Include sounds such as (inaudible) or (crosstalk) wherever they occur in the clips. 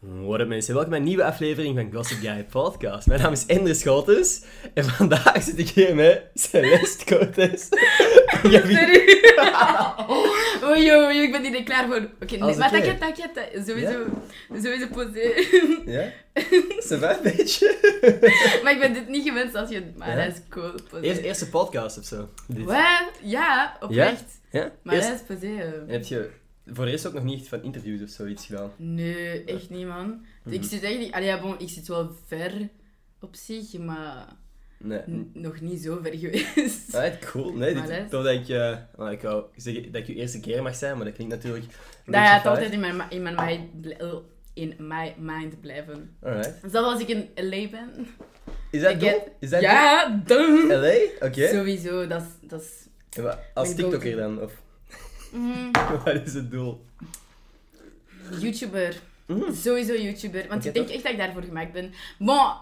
What up mensen, welkom bij een nieuwe aflevering van Gossip Guy Podcast. Mijn naam is Ender Schotens en vandaag (laughs) zit ik hier met Celeste Cortes. (laughs) Sorry. (laughs) Oei, oei, ik ben hier klaar voor. Oké, nee, Alles maar oké? t'inquiète, t'inquiète. Sowieso, sowieso poseren. Ja? Va een beetje? maar ik ben dit niet gewend als je... Maar Ja? dat is cool, poseren. Eerste, eerste podcast of zo. Dit. Wat? Ja, oprecht. Ja? Maar Eerst- dat is poseren. En heb je voor de rest ook nog niet echt van interviews of zoiets gedaan? Nee, echt niet, man. Mhm. Ik zit eigenlijk... Allee, ja, bon, ik zit wel ver op zich, maar Nee. nog niet zo ver geweest. Alright, cool. Nee, dit, dat dat ik, well, ik wou zeggen dat ik je eerste keer mag zijn, maar dat klinkt natuurlijk Dat gaat beetje altijd in mijn, in mijn mind, eh, in my mind blijven. Alright. Zelfs als ik in LA ben. Is dat get- Is dat Ja, cool? LA? Oké. Sowieso, dat is... Ja, Als TikToker dan? Of mm, (laughs) wat is het doel? YouTuber. Mhm. Sowieso YouTuber. Want ik denk toch? echt dat ik daarvoor gemaakt ben. Maar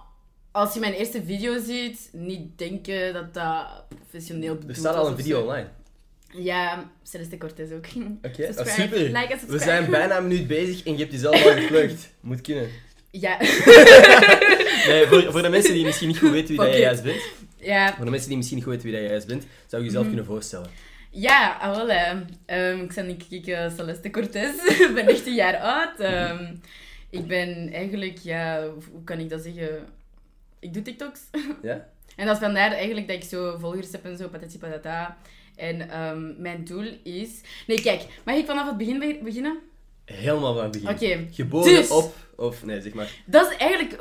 als je mijn eerste video ziet, niet denken dat dat professioneel bedoeld Er staat al een video zo. online. Ja, Celeste Cortez ook. Oké, (laughs) ah, Subscribe, super. like en We zijn bijna een minuut bezig en je hebt jezelf al geplukt. (laughs) Moet kunnen. Ja. Nee, voor, voor de mensen die misschien niet goed weten wie dat jij juist bent, ja. voor de mensen die misschien niet goed weten wie dat jij juist bent, zou je jezelf Mhm. kunnen voorstellen. Ja, ah, hè. Ehm, ik ben ik, ik, eh, Celeste Cortez. (laughs) ik ben 19 jaar oud. Ehm, ik ben eigenlijk, ja, hoe kan ik dat zeggen? Ik doe TikToks. (laughs) Ja? En dat is vandaar eigenlijk dat ik zo volgers heb en zo, patati patata. En ehm, mijn doel is... Nee, kijk, mag ik vanaf het begin be- beginnen? Helemaal van het begin. Oké, Geboren dus- op, of nee, zeg maar. dat is eigenlijk...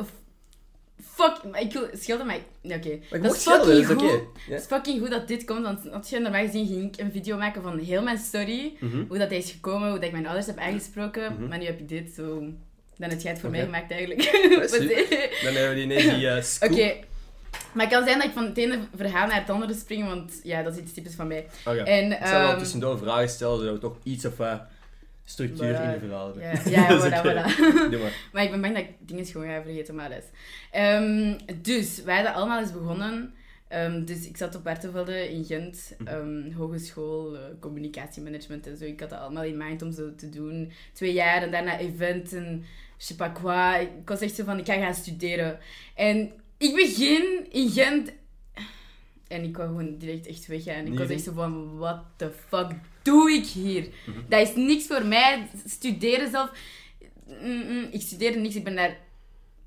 Fuck, maar ik wil schelden, maar... ik- oké. Ik Dat is dat fucking oké. goed. Het is fucking goed dat dit komt, want als je normaal gezien ging ik een video maken van heel mijn story. Mhm. Hoe dat is gekomen, hoe dat ik mijn ouders heb aangesproken. Mhm. Maar nu heb je dit, zo... Dan heb jij het voor Oké. mij gemaakt eigenlijk. (laughs) Dat Oké. Dan hebben we ineens die eh scoop. Maar het kan zijn dat ik van het ene verhaal naar het andere spring, want ja, dat is iets typisch van mij. Oké. En, Ik zal wel ehm, tussendoor vragen stellen, zodat we toch iets of wat structuur in de verhalen Ja, (laughs) voilà, voilà. (laughs) Doe maar. (laughs) Maar ik ben bang dat ik dingen gewoon ga vergeten, maar is. Ehm, dus, wij hadden allemaal eens begonnen. Ehm, dus ik zat op Bertevelde in Gent, Mhm. ehm, hogeschool, eh, communicatiemanagement en zo. Ik had dat allemaal in mind om zo te doen. Twee jaar en daarna event en je sais pas quoi. Ik was echt zo van, ik ga gaan studeren. En ik begin in Gent en ik wou gewoon direct echt weggaan. Ik Niet was echt zo van, what the fuck doe ik hier? Mhm. Dat is niks voor mij. Studeren zelf... Mm, mm, ik studeerde niks. Ik ben daar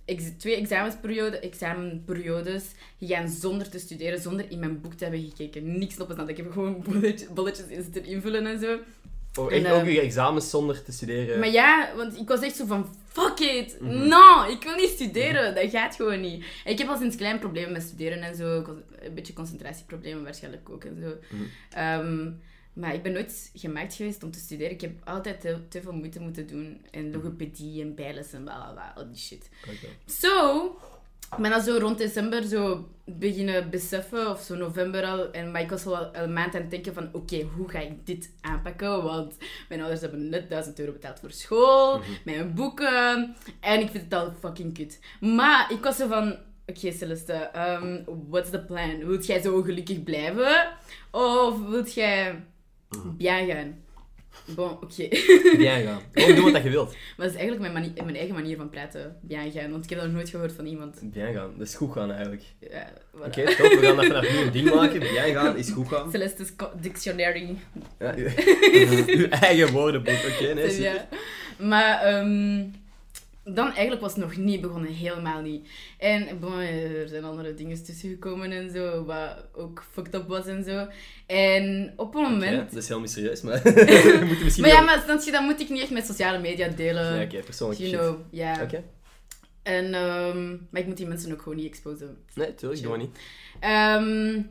ex- twee examensperiode, examenperiodes gegaan zonder te studeren, zonder in mijn boek te hebben gekeken. Niks op Ik heb gewoon (laughs) bullet- bolletjes in zitten invullen en zo. Oh, En, echt ook eh, je examens zonder te studeren. Maar ja, want ik was echt zo van, fuck it, Mhm. no, ik wil niet studeren, dat gaat gewoon niet. En ik heb al sinds klein problemen met studeren en zo, een beetje concentratieproblemen waarschijnlijk ook en zo. Mhm. Ehm, maar ik ben nooit gemaakt geweest om te studeren. Ik heb altijd te, te veel moeite moeten doen. En logopedie en bijles en bla bla bla, al die shit. Zo, ik ben dan zo rond december zo beginnen beseffen, of zo november al. En, maar ik was wel een maand aan het denken van, oké, hoe ga ik dit aanpakken? Want mijn ouders hebben net 1000 euro betaald voor school, Mhm. mijn boeken. En ik vind het al fucking kut. Maar ik was zo van, oké Celeste, ehm, what's the plan? Wilt jij zo gelukkig blijven? Of wilt jij bien gaan? Bon, oké. Bien (laughs) gaan. Gewoon doen wat je wilt. Maar dat is eigenlijk mijn, manie- mijn eigen manier van praten. Bien gaan. Want ik heb dat nog nooit gehoord van iemand. Bien gaan. Dat is goed gaan eigenlijk. Ja, voilà. Oké, top. We gaan dat vanaf nu een ding maken. Bien gaan is goed gaan. Celeste's dictionary. Ja, uw, (laughs) uw eigen woordenboek. Oké, nee, super. ja. Maar ehm, dan eigenlijk was het nog niet begonnen, helemaal niet. En bon, er zijn andere dingen tussengekomen en zo, wat ook fucked up was en zo. En op een moment... dat is heel mysterieus, maar (laughs) we moeten misschien... Maar ja, maar snap je, dat moet ik niet echt met sociale media delen. Ja, oké, persoonlijk you shit. know, ja. Oké. En, ehm, maar ik moet die mensen ook gewoon niet exposen. Nee, tuurlijk, doe maar niet. Ehm,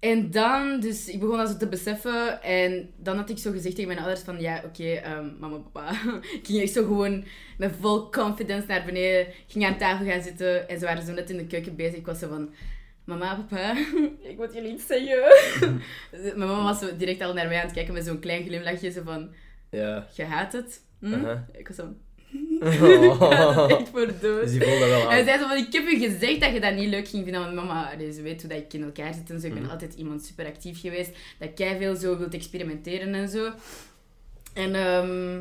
en dan, dus ik begon dat zo te beseffen. En dan had ik zo gezegd tegen mijn ouders van, ja, oké, ehm, mama, papa. (laughs) ik ging echt zo gewoon met vol confidence naar beneden. Ik ging aan tafel gaan zitten. En ze waren zo net in de keuken bezig. Ik was zo van, mama, papa, (laughs) ik moet jullie iets zeggen. (laughs) mijn mama was zo direct al naar mij aan het kijken met zo'n klein glimlachje. Zo van, Ja. je haat het? Hm? Aha. Ik was zo, Oh. (laughs) echt voor dood. Dus die voelde wel En hij aan. zei zo van, ik heb u gezegd dat je dat niet leuk ging vinden, want mama, ze weet hoe dat ik in elkaar zit en zo. Ik ben Mhm. altijd iemand super actief geweest, dat jij veel zo wilt experimenteren en zo. En, ehm,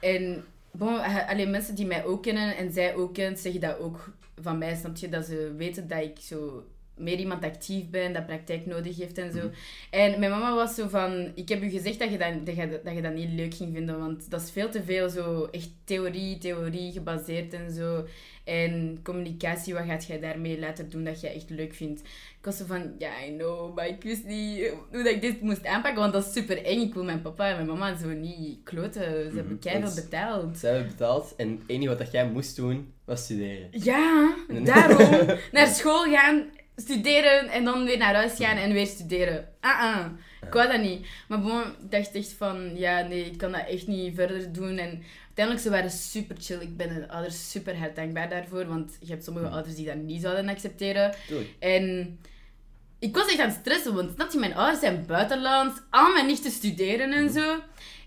en Bon, eh, alleen mensen die mij ook kennen en zij ook kent, zeggen dat ook van mij, snap je? Dat ze weten dat ik zo meer iemand actief ben, dat praktijk nodig heeft en zo. En mijn mama was zo van, ik heb u gezegd dat je dat, dat, je, dat je dat niet leuk ging vinden, want dat is veel te veel zo echt theorie, theorie gebaseerd en zo. En communicatie, wat gaat jij daarmee laten doen dat je echt leuk vindt? Ik was zo van, ja, I know, maar ik wist niet hoe dat ik dit moest aanpakken, want dat is super eng. Ik wil mijn papa en mijn mama zo niet kloten. Ze hebben keihard betaald. Ze hebben betaald en het enige wat dat jij moest doen, was studeren. Ja, daarom. (laughs) Naar school gaan, studeren en dan weer naar huis gaan en weer studeren. Ah, ah. Ik wou dat niet. Maar bon, ik dacht echt van, ja, nee, ik kan dat echt niet verder doen. En uiteindelijk, ze waren super chill. Ik ben hun ouders super hard dankbaar daarvoor. Want je hebt sommige ouders die dat niet zouden accepteren. Tuurlijk. En ik was echt aan het stressen, want snap je, mijn ouders zijn buitenland. Al mijn nichten studeren en zo.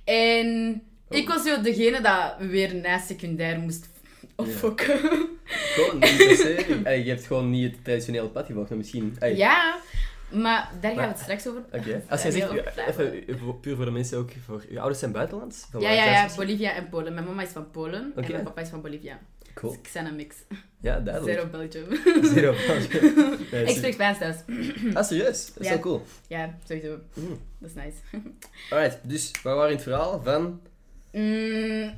En ik was zo degene dat weer na secundair moest opfokken. Gewoon niet per se. (laughs) Allee, je hebt gewoon niet het traditionele pad gevolgd, misschien... allee, Ja, maar daar gaan we het straks over. Oké. (laughs) Als jij zegt, even eh, puur voor de mensen ook, voor je ouders zijn buitenlands? Ja, waar ja, ja? Bolivia en Polen. Mijn mama is van Polen en mijn papa is van Bolivia. Cool. Dus ik zijn een mix. Ja, duidelijk. Zero Belgium. (laughs) Zero. Nee, ik spreek Spaans thuis. Ah, serieus? Dat is Ja. wel cool. Ja, sowieso. Mm. Dat is nice. Alright, dus we waren in het verhaal van... Mm,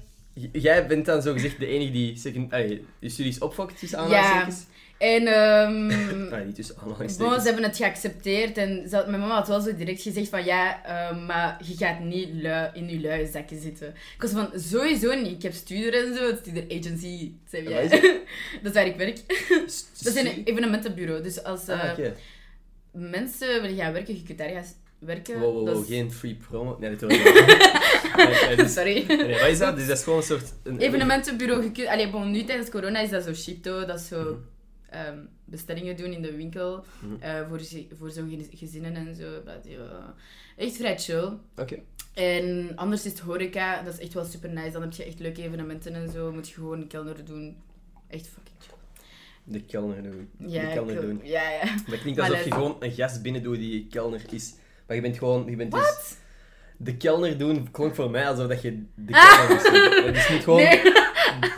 Jij bent dan zogezegd de enige die second, allee, je studies opfokt, tussen Ja. aanhalingstekens. en ehm (laughs) Allee, niet tussen aanhalingstekens. ze hebben het geaccepteerd en ze had- mijn mama had wel zo direct gezegd van ja, ehm, maar je gaat niet lui, in je luie zakje zitten. Ik was van sowieso niet. Ik heb studer en zo, het studer agency. Ja, wat is dat is waar ik werk. Dat is een evenementenbureau. Dus als eh, Ah, oké. mensen willen gaan werken, je kunt daar gaan werken. Wow, wow, Dat wow, is- geen free promo. Nee, dit hoor ik. Nee, dus- Sorry. nee, wat is dat? Dus dat is gewoon een soort... Een, Evenementenbureau. Je kunt, allee, bon, nu tijdens corona is dat zo shipto. Dat is zo Mhm. ehm, bestellingen doen in de winkel. Mhm. eh, voor, voor zo'n gez- gezinnen en zo. Dat, ja, echt vrij chill. Oké. En anders is het horeca. Dat is echt wel super nice. Dan heb je echt leuke evenementen en zo. Moet je gewoon een kelner doen. Echt fucking chill. De kelner doen. Ja, de kelner doen. Ja, ja. Dat klinkt alsof je dat- gewoon een gast binnen doet die kelner is. Maar je bent gewoon... Je bent dus... De kelner doen klonk voor mij alsof dat je de kelner was. Het is niet gewoon (laughs)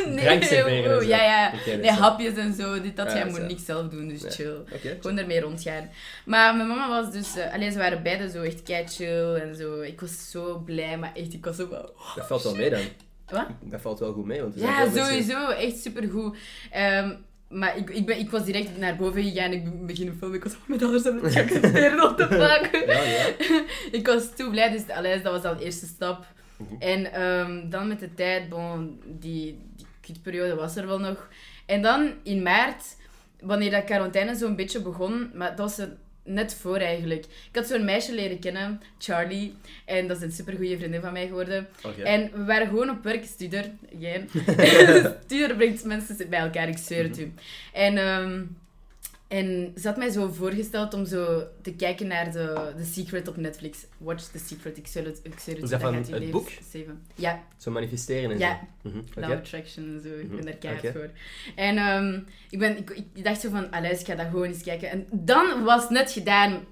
Nee. drank serveren en oh, zo. ja, ja. Nee, is- hapjes en zo. Dit, dat. Ja, jij moet niks zelf doen, dus Nee. chill. Gewoon ermee rondgaan. Maar mijn mama was dus... eh allee, ze waren beide zo echt kei chill en zo. Ik was zo blij, maar echt, ik was zo van... Dat valt wel mee dan. Wat? Dat valt wel goed mee, want Ja, mensen- sowieso. Echt supergoed. Ehm maar ik, ik, ben, ik was direct naar boven gegaan. Ik ben beginnen filmen. Ik was mijn ouders hebben het geaccepteerd. What the fuck? (laughs) Ja, ja. (laughs) ik was toe blij. Dus allee, dat was al de eerste stap. Mhm. En ehm, dan met de tijd, bon, die, die kutperiode was er wel nog. En dan in maart, wanneer dat quarantaine zo'n beetje begon, maar dat was net voor eigenlijk. Ik had zo'n meisje leren kennen, Charlie. En dat is een supergoeie vriendin van mij geworden. Oké. En we waren gewoon op werk, studer, again. (laughs) studer brengt mensen bij elkaar, ik zweer het u. En, ehm, en ze had mij zo voorgesteld om zo te kijken naar de, The Secret op Netflix. Watch The Secret, ik zweer het, ik zweer het Is dat van het leven boek? saven. Ja, Zo manifesteren en Ja. zo. Mhm, Oké. Law Attraction en zo. Ik ben Mhm, daar keihard voor. En ehm, ik, ben, ik, ik dacht zo van, allee, ik ga dat gewoon eens kijken. En dan was het net gedaan.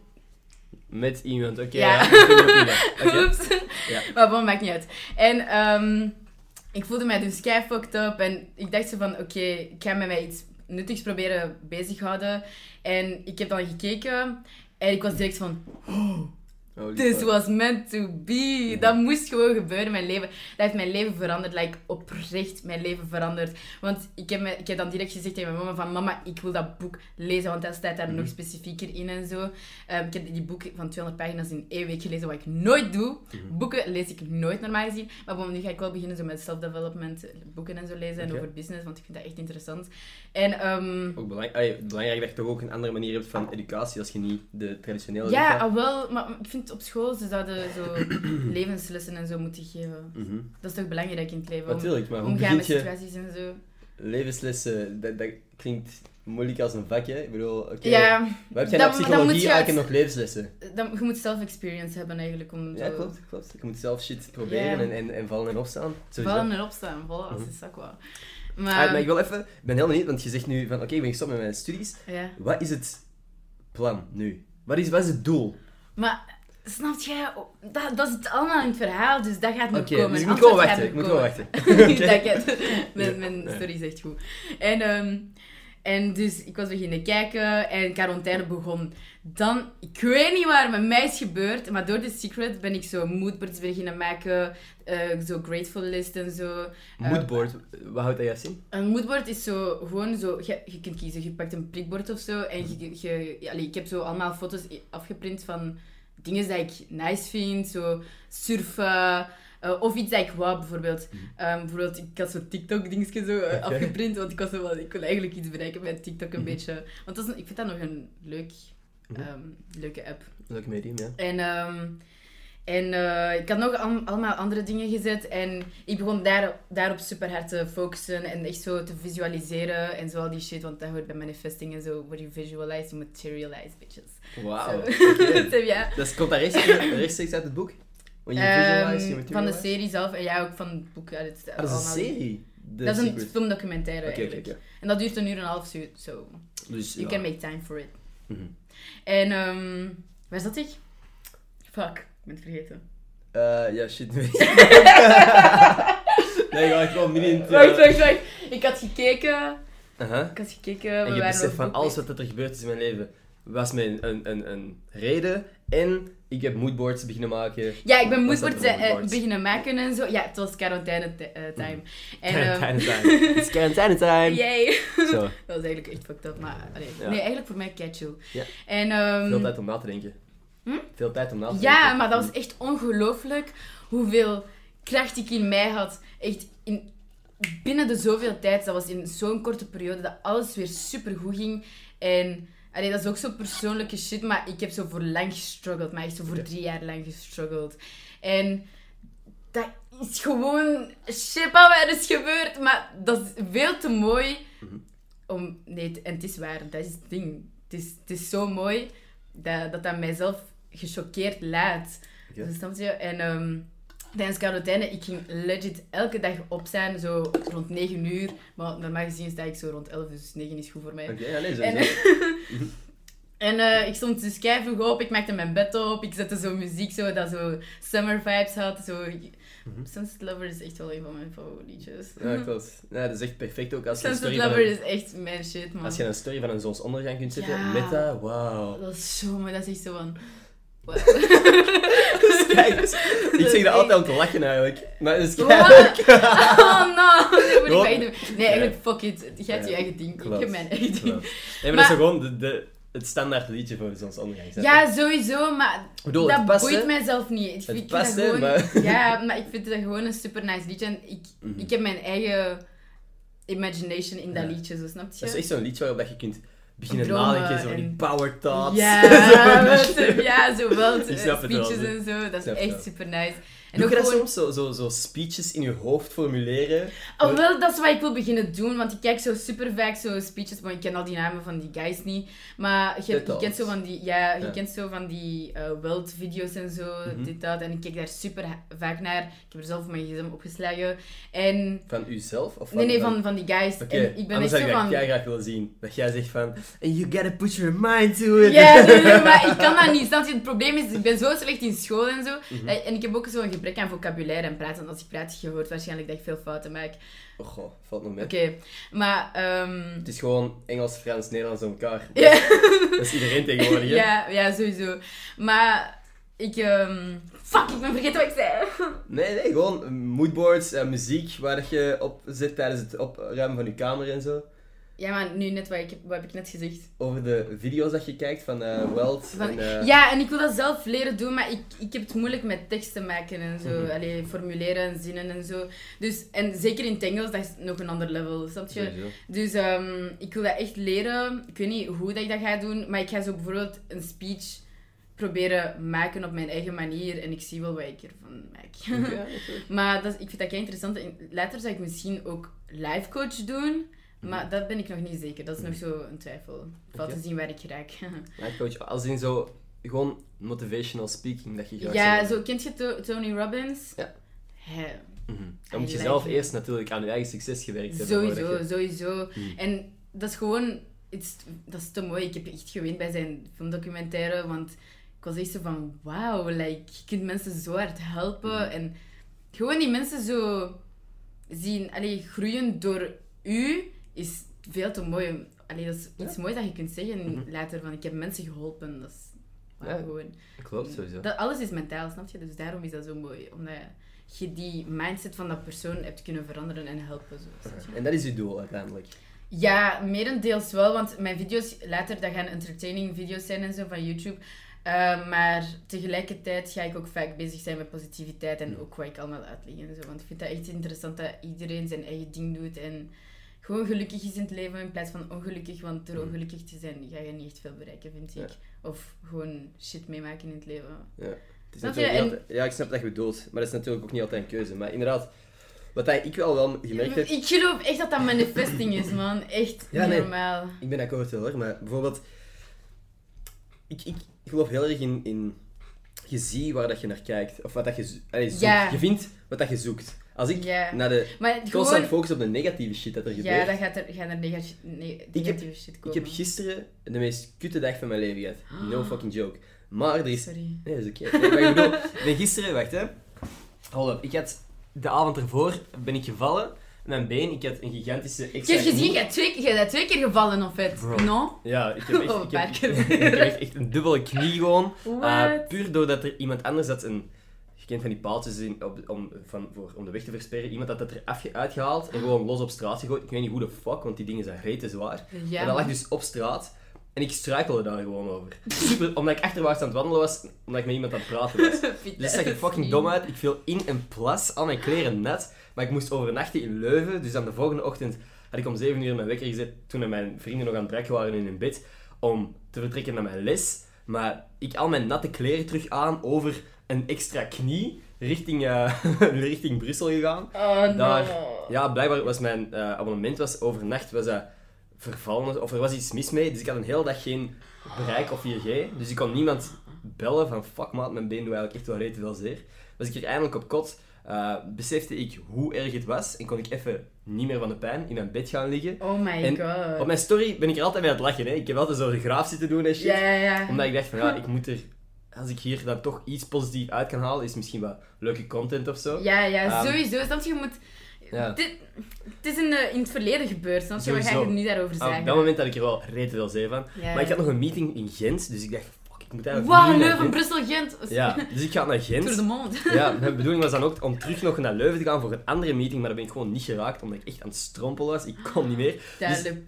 Met iemand, oké. Ja. ja. (laughs) Oeps. Ja. Maar bon, maakt niet uit. En ehm, ik voelde mij dus kei fucked up. En ik dacht zo van, oké, ik ga met mij iets nuttigs proberen bezighouden. En ik heb dan gekeken. En ik was direct van, Holy This was meant to be. Dat moest gewoon gebeuren in mijn leven. Dat heeft mijn leven veranderd. Like, oprecht mijn leven veranderd. Want ik heb, me, ik heb dan direct gezegd tegen mijn mama van... Mama, ik wil dat boek lezen, want dat staat daar Mhm. nog specifieker in en zo. Ehm, ik heb die boek van 200 pagina's in één week gelezen, wat ik nooit doe. Mhm. Boeken lees ik nooit normaal gezien. Maar nu ga ik wel beginnen zo met self-development boeken en zo lezen. En over business, want ik vind dat echt interessant. En... ehm, Ook belang, allee, belangrijk dat je toch ook een andere manier hebt van educatie als je niet de traditionele ja, ah, wel, maar ik vind op school ze zouden zo (clears throat) levenslessen en zo moeten geven. Mhm. Dat is toch belangrijk in het leven? Om, Natuurlijk, maar hoe omgaan met situaties en zo. levenslessen? Dat, dat klinkt moeilijk als een vak, hè? Ik bedoel, oké. Ja, Wat heb jij dan- psychologie je eigenlijk uit- nog levenslessen? dan, je moet self-experience hebben eigenlijk om Ja, zo... klopt, klopt. Je moet zelf shit proberen en, en, en vallen en opstaan. Sowieso. Vallen en opstaan, voilà, dat Mhm. is dat wel. Ah, Maar, maar ik wil even, ik ben heel benieuwd, want je zegt nu van oké, ik ben gestopt met mijn studies. ja. Wat is het plan nu? Wat is, wat is het doel? maar Snap jij? Dat, dat zit allemaal in het verhaal, dus dat gaat Oké, komen. dus ik moet Antwoord gewoon wachten. Ik moet gewoon wachten. Het. (laughs) (laughs) Mijn, mijn story is echt goed. En, ehm, en dus ik was beginnen kijken en quarantaine begon. Dan, ik weet niet waar met mij is gebeurd, maar door The Secret ben ik zo moodboards beginnen maken. eh, zo grateful list en zo. Eh, Moodboard, wat houdt dat juist in? Een moodboard is zo gewoon zo, je, je kunt kiezen, je pakt een prikbord of zo en je, je, ja, ik heb zo allemaal foto's afgeprint van dingen die ik nice vind, zo surfen eh, of iets dat ik wou bijvoorbeeld. Ehm, bijvoorbeeld, ik had zo'n TikTok-dingetje zo eh, afgeprint, want ik, was zo van, ik wil eigenlijk iets bereiken met TikTok een Mhm. beetje. Want dat is, ik vind dat nog een leuk, Mhm. ehm, leuke app. Leuk medium, ja. En, ehm, en eh, ik had nog al- allemaal andere dingen gezet. En ik begon daar, daarop super hard te focussen. En echt zo te visualiseren en zo al die shit. Want dat hoort bij manifesting en zo. What you visualize, you materialize, bitches. Wauw. Zo. oké. Zo, (laughs) ja. Dat komt dat rechtstreeks, uit het boek? When you visualize, you Ehm, van de materialize? serie zelf. En ja, ook van het boek. Ja, dit, Ah, dat is een serie. The Dat is een filmdocumentaire eigenlijk. En dat duurt een uur en een half, zo. so Dus, you ja. can make time for it. Mhm. En ehm waar zat ik? Fuck, ben het vergeten. Eh, ja, shit. nee, (laughs) ga ik het... Wacht, eh, wacht, wacht. Ik had gekeken. aha. Ik had gekeken. En je waren beseft op van alles wat er gebeurd is in mijn leven. Was mijn een, een, een reden. En ik heb moodboards beginnen maken. Ja, ik ben moodboards eh, moodboards? beginnen maken en zo. Ja, het was quarantaine ti- eh, time. En, ehm, time. (laughs) It's quarantine time. Yay. (laughs) Zo, Dat was eigenlijk echt fucked up, maar... allee, Ja. Nee, eigenlijk voor mij kei chill. Ja. En, ehm, veel tijd om na te denken. Hm? Veel tijd om na te denken. Ja, maar dat was echt ongelooflijk hoeveel kracht ik in mij had. Echt in, binnen de zoveel tijd, dat was in zo'n korte periode, dat alles weer super goed ging. En allee, dat is ook zo persoonlijke shit, maar ik heb zo voor lang gestruggeld. Maar echt zo voor drie jaar lang gestruggeld. En dat is gewoon shit wat er is gebeurd, maar dat is veel te mooi Mhm. om... Nee, en het is waar, dat is het ding. Het is, het is zo mooi dat dat, dat mijzelf gechoqueerd laat. Oké. Dus snap je? En ehm, tijdens quarantaine, ik ging legit elke dag op zijn, zo rond 9 uur. Maar normaal gezien sta ik zo rond 11, dus 9 is goed voor mij. Oké, ja, nee, En, sowieso. (laughs) en eh, ik stond dus kei vroeg op, ik maakte mijn bed op, ik zette zo muziek zo, dat zo summer vibes had. Zo. Mhm. Sunset Lover is echt wel een van mijn favorietjes. Ja, was, ja, dat is echt perfect ook als een Sunset story Lover een, is echt mijn shit, man. als je een story van een zonsondergang kunt zetten. Ja. Met dat, wauw. Dat is zo mooi, dat is echt zo van... Wow. (laughs) Dus kijk, dus, (laughs) ik zeg dat altijd om te lachen eigenlijk. Maar het is kijk. (laughs) Oh no, dat moet ik bij doen. Nee, eigenlijk fuck it. Jij hebt je eigen ding. Ik heb mijn eigen ding. Nee, maar, dat is gewoon de, de, het standaard liedje voor zonsondergang. snap je? Ja, sowieso, maar bedoel, het dat past, boeit mijzelf niet. Ik Het vind, past, dat hè, gewoon... maar- Ja, maar ik vind dat gewoon een super nice liedje. En ik, Mhm. ik heb mijn eigen imagination in dat Ja. liedje, zo snap je? Dat is echt zo'n liedje waarop dat je kunt beginnen nadenken, zo die en- power thoughts. Ja, (laughs) Zo, ja, zo wel. Speeches zo. en zo. Dat is echt super nice. En Doe ook je dat gewoon... soms, zo, zo, zo speeches in je hoofd formuleren? Oh, wel, dat is wat ik wil beginnen doen, want ik kijk zo super vaak zo speeches, maar ik ken al die namen van die guys niet. Maar je, je kent zo van die, ja, je Ja. kent zo van die eh world video's en zo, Mhm. dit, dat. En ik kijk daar super vaak naar. Ik heb er zelf mijn gsm opgeslagen. En, Van uzelf? Of van, nee, nee, van, van die guys. Oké, En ik ben anders echt zou zo van... jij graag willen zien. Dat jij zegt van... And you gotta put your mind to it. Ja, nee, nee, (laughs) maar ik kan dat niet. Het probleem is, ik ben zo slecht in school en zo. Mhm. dat- En ik heb ook zo'n gebrek aan vocabulaire en praten. En als ik praat, je hoort waarschijnlijk dat ik veel fouten maak. Oh, goh, valt nog mee. Oké, maar... ehm, Het is gewoon Engels, Frans, Nederlands aan elkaar. (laughs) ja. Dat is iedereen tegenwoordig, hè? Ja, ja, sowieso. Maar ik... ehm, Fuck, ik ben vergeten wat ik zei. (laughs) Nee, nee, gewoon moodboards en muziek waar je op zit tijdens het opruimen van je kamer en zo. Ja, maar nu net wat, ik, heb- wat heb ik net gezegd? Over de video's dat je kijkt van eh Weld. Van- en, eh, Ja, en ik wil dat zelf leren doen, maar ik, ik heb het moeilijk met teksten maken en zo. Mhm. Allee, formuleren en zinnen en zo. Dus, en zeker in het Engels, dat is nog een ander level, snap je? sowieso. Dus ehm, ik wil dat echt leren. Ik weet niet hoe dat ik dat ga doen, maar ik ga zo bijvoorbeeld een speech proberen maken op mijn eigen manier en ik zie wel wat ik ervan maak. Ja. (laughs) Maar dat, ik vind dat kei interessant. Later zou ik misschien ook live coach doen. Maar dat ben ik nog niet zeker. Dat is nog zo een twijfel. Valt te zien waar ik raak. (laughs) Coach, als in zo... Gewoon motivational speaking, dat je graag ja, zo, kent je To- Tony Robbins? Ja. Hij- Mhm. Dan moet je zelf eerst natuurlijk aan je eigen succes gewerkt hebben. Sowieso, je- sowieso. Hmm. En dat is gewoon... is- dat is te mooi. Ik heb echt gewend bij zijn filmdocumentaire, want ik was echt zo van, wauw, like, je kunt mensen zo hard helpen. Mhm. En gewoon die mensen zo zien, allee, groeien door u, is veel te mooi. Allee, dat is Ja. iets moois dat je kunt zeggen Mhm. later, van ik heb mensen geholpen. Dat is Ja. gewoon... Klopt, sowieso. Dat, alles is mentaal, snap je? Dus daarom is dat zo mooi. Omdat je die mindset van dat persoon hebt kunnen veranderen en helpen. Zo? En dat is je doel uiteindelijk. Ja, merendeels wel, want mijn video's later, dat gaan entertaining video's zijn en zo van YouTube. Uh, maar tegelijkertijd ga ik ook vaak bezig zijn met positiviteit en ook wat ik allemaal uitleg en zo. Want ik vind dat echt interessant dat iedereen zijn eigen ding doet en gewoon gelukkig is in het leven in plaats van ongelukkig. Want door Mm. ongelukkig te zijn ga je niet echt veel bereiken, vind ik. Of gewoon shit meemaken in het leven. Ja. Het is je? altijd- ja, ik snap dat je bedoelt, maar dat is natuurlijk ook niet altijd een keuze. Maar inderdaad, wat ik wel wel gemerkt heb... Ik geloof echt dat dat manifesting is, man. Echt Ja, nee. normaal. Ik ben akkoord hoor, maar bijvoorbeeld... Ik, ik geloof heel erg in, in... Je ziet waar dat je naar kijkt. Of wat dat je, zo- allee, zoekt. Ja. Je vindt wat dat je zoekt. Als ik Ja. naar de... Maar Constant gewoon... focus op de negatieve shit dat er Ja, gebeurt. dan gaat er, gaan er negatieve, ne- negatieve shit Ik komen. heb gisteren de meest kutte dag van mijn leven gehad. No (gasps) fucking joke. Maar er is... Sorry. Nee, dat is oké. Nee, ik bedoel, ik ben gisteren... Wacht, hè. Hold up. Ik had... De avond ervoor ben ik gevallen. Mijn been, ik had een gigantische Ik extra heb gezien, hebt twee, je bent twee keer gevallen of het. Bro. No? Ja, ik heb echt, (laughs) Oh, ik heb, ik echt, een dubbele knie gewoon. (laughs) Uh, puur doordat er iemand anders had een... Je kent van die paaltjes in, op, om, van, voor, om de weg te versperren. Iemand had dat er afge, uitgehaald en gewoon los op straat gegooid. Ik weet niet hoe de fuck, want die dingen zijn rete zwaar. Ja, en dat lag dus op straat. En ik struikelde daar gewoon over. Super, omdat ik achterwaarts aan het wandelen was, omdat ik met iemand aan het praten was. (laughs) Dus zag er fucking dom uit. Ik viel in een plas, al mijn kleren nat. Maar ik moest overnachten in Leuven. Dus aan de volgende ochtend had ik om 7 uur mijn wekker gezet. Toen mijn vrienden nog aan het brekken waren in hun bed. Om te vertrekken naar mijn les. Maar ik al mijn natte kleren terug aan over een extra knie. Richting, eh, (laughs) richting Brussel gegaan. Oh. Daar- Ja, blijkbaar was mijn eh, abonnement was overnacht was dat vervallen. Of er was iets mis mee. Dus ik had een hele dag geen bereik of 4G. Dus ik kon niemand bellen van fuck maat, mijn been doet eigenlijk echt wel rete veel zeer. Was ik er eindelijk op kot, eh, besefte ik hoe erg het was en kon ik even niet meer van de pijn in mijn bed gaan liggen. Oh my En god. Op mijn story ben ik er altijd mee aan het lachen. Hè. Ik heb altijd zo de graaf zitten doen en shit. Ja, ja, ja. Omdat ik dacht van ja, ik moet er... Als ik hier dan toch iets positiefs uit kan halen, is misschien wat leuke content of zo. Ja, ja, Ehm, sowieso. Snap je, je moet... Ja. Dit, het is in, de, in het verleden gebeurd, snap je? Wat ga je er nu daarover zeggen? op dat moment had ik er wel rete veel zee van. Ja. Maar ik had nog een meeting in Gent, dus ik dacht, fuck, ik moet eigenlijk Wauw, Leuven, Gent. Brussel, Gent. (laughs) Ja, dus ik ga naar Door de Gent. mond. Ja, (laughs) mijn bedoeling was dan ook om terug nog naar Leuven te gaan voor een andere meeting, maar daar ben ik gewoon niet geraakt, omdat ik echt aan het strompelen was. Ik kon niet meer.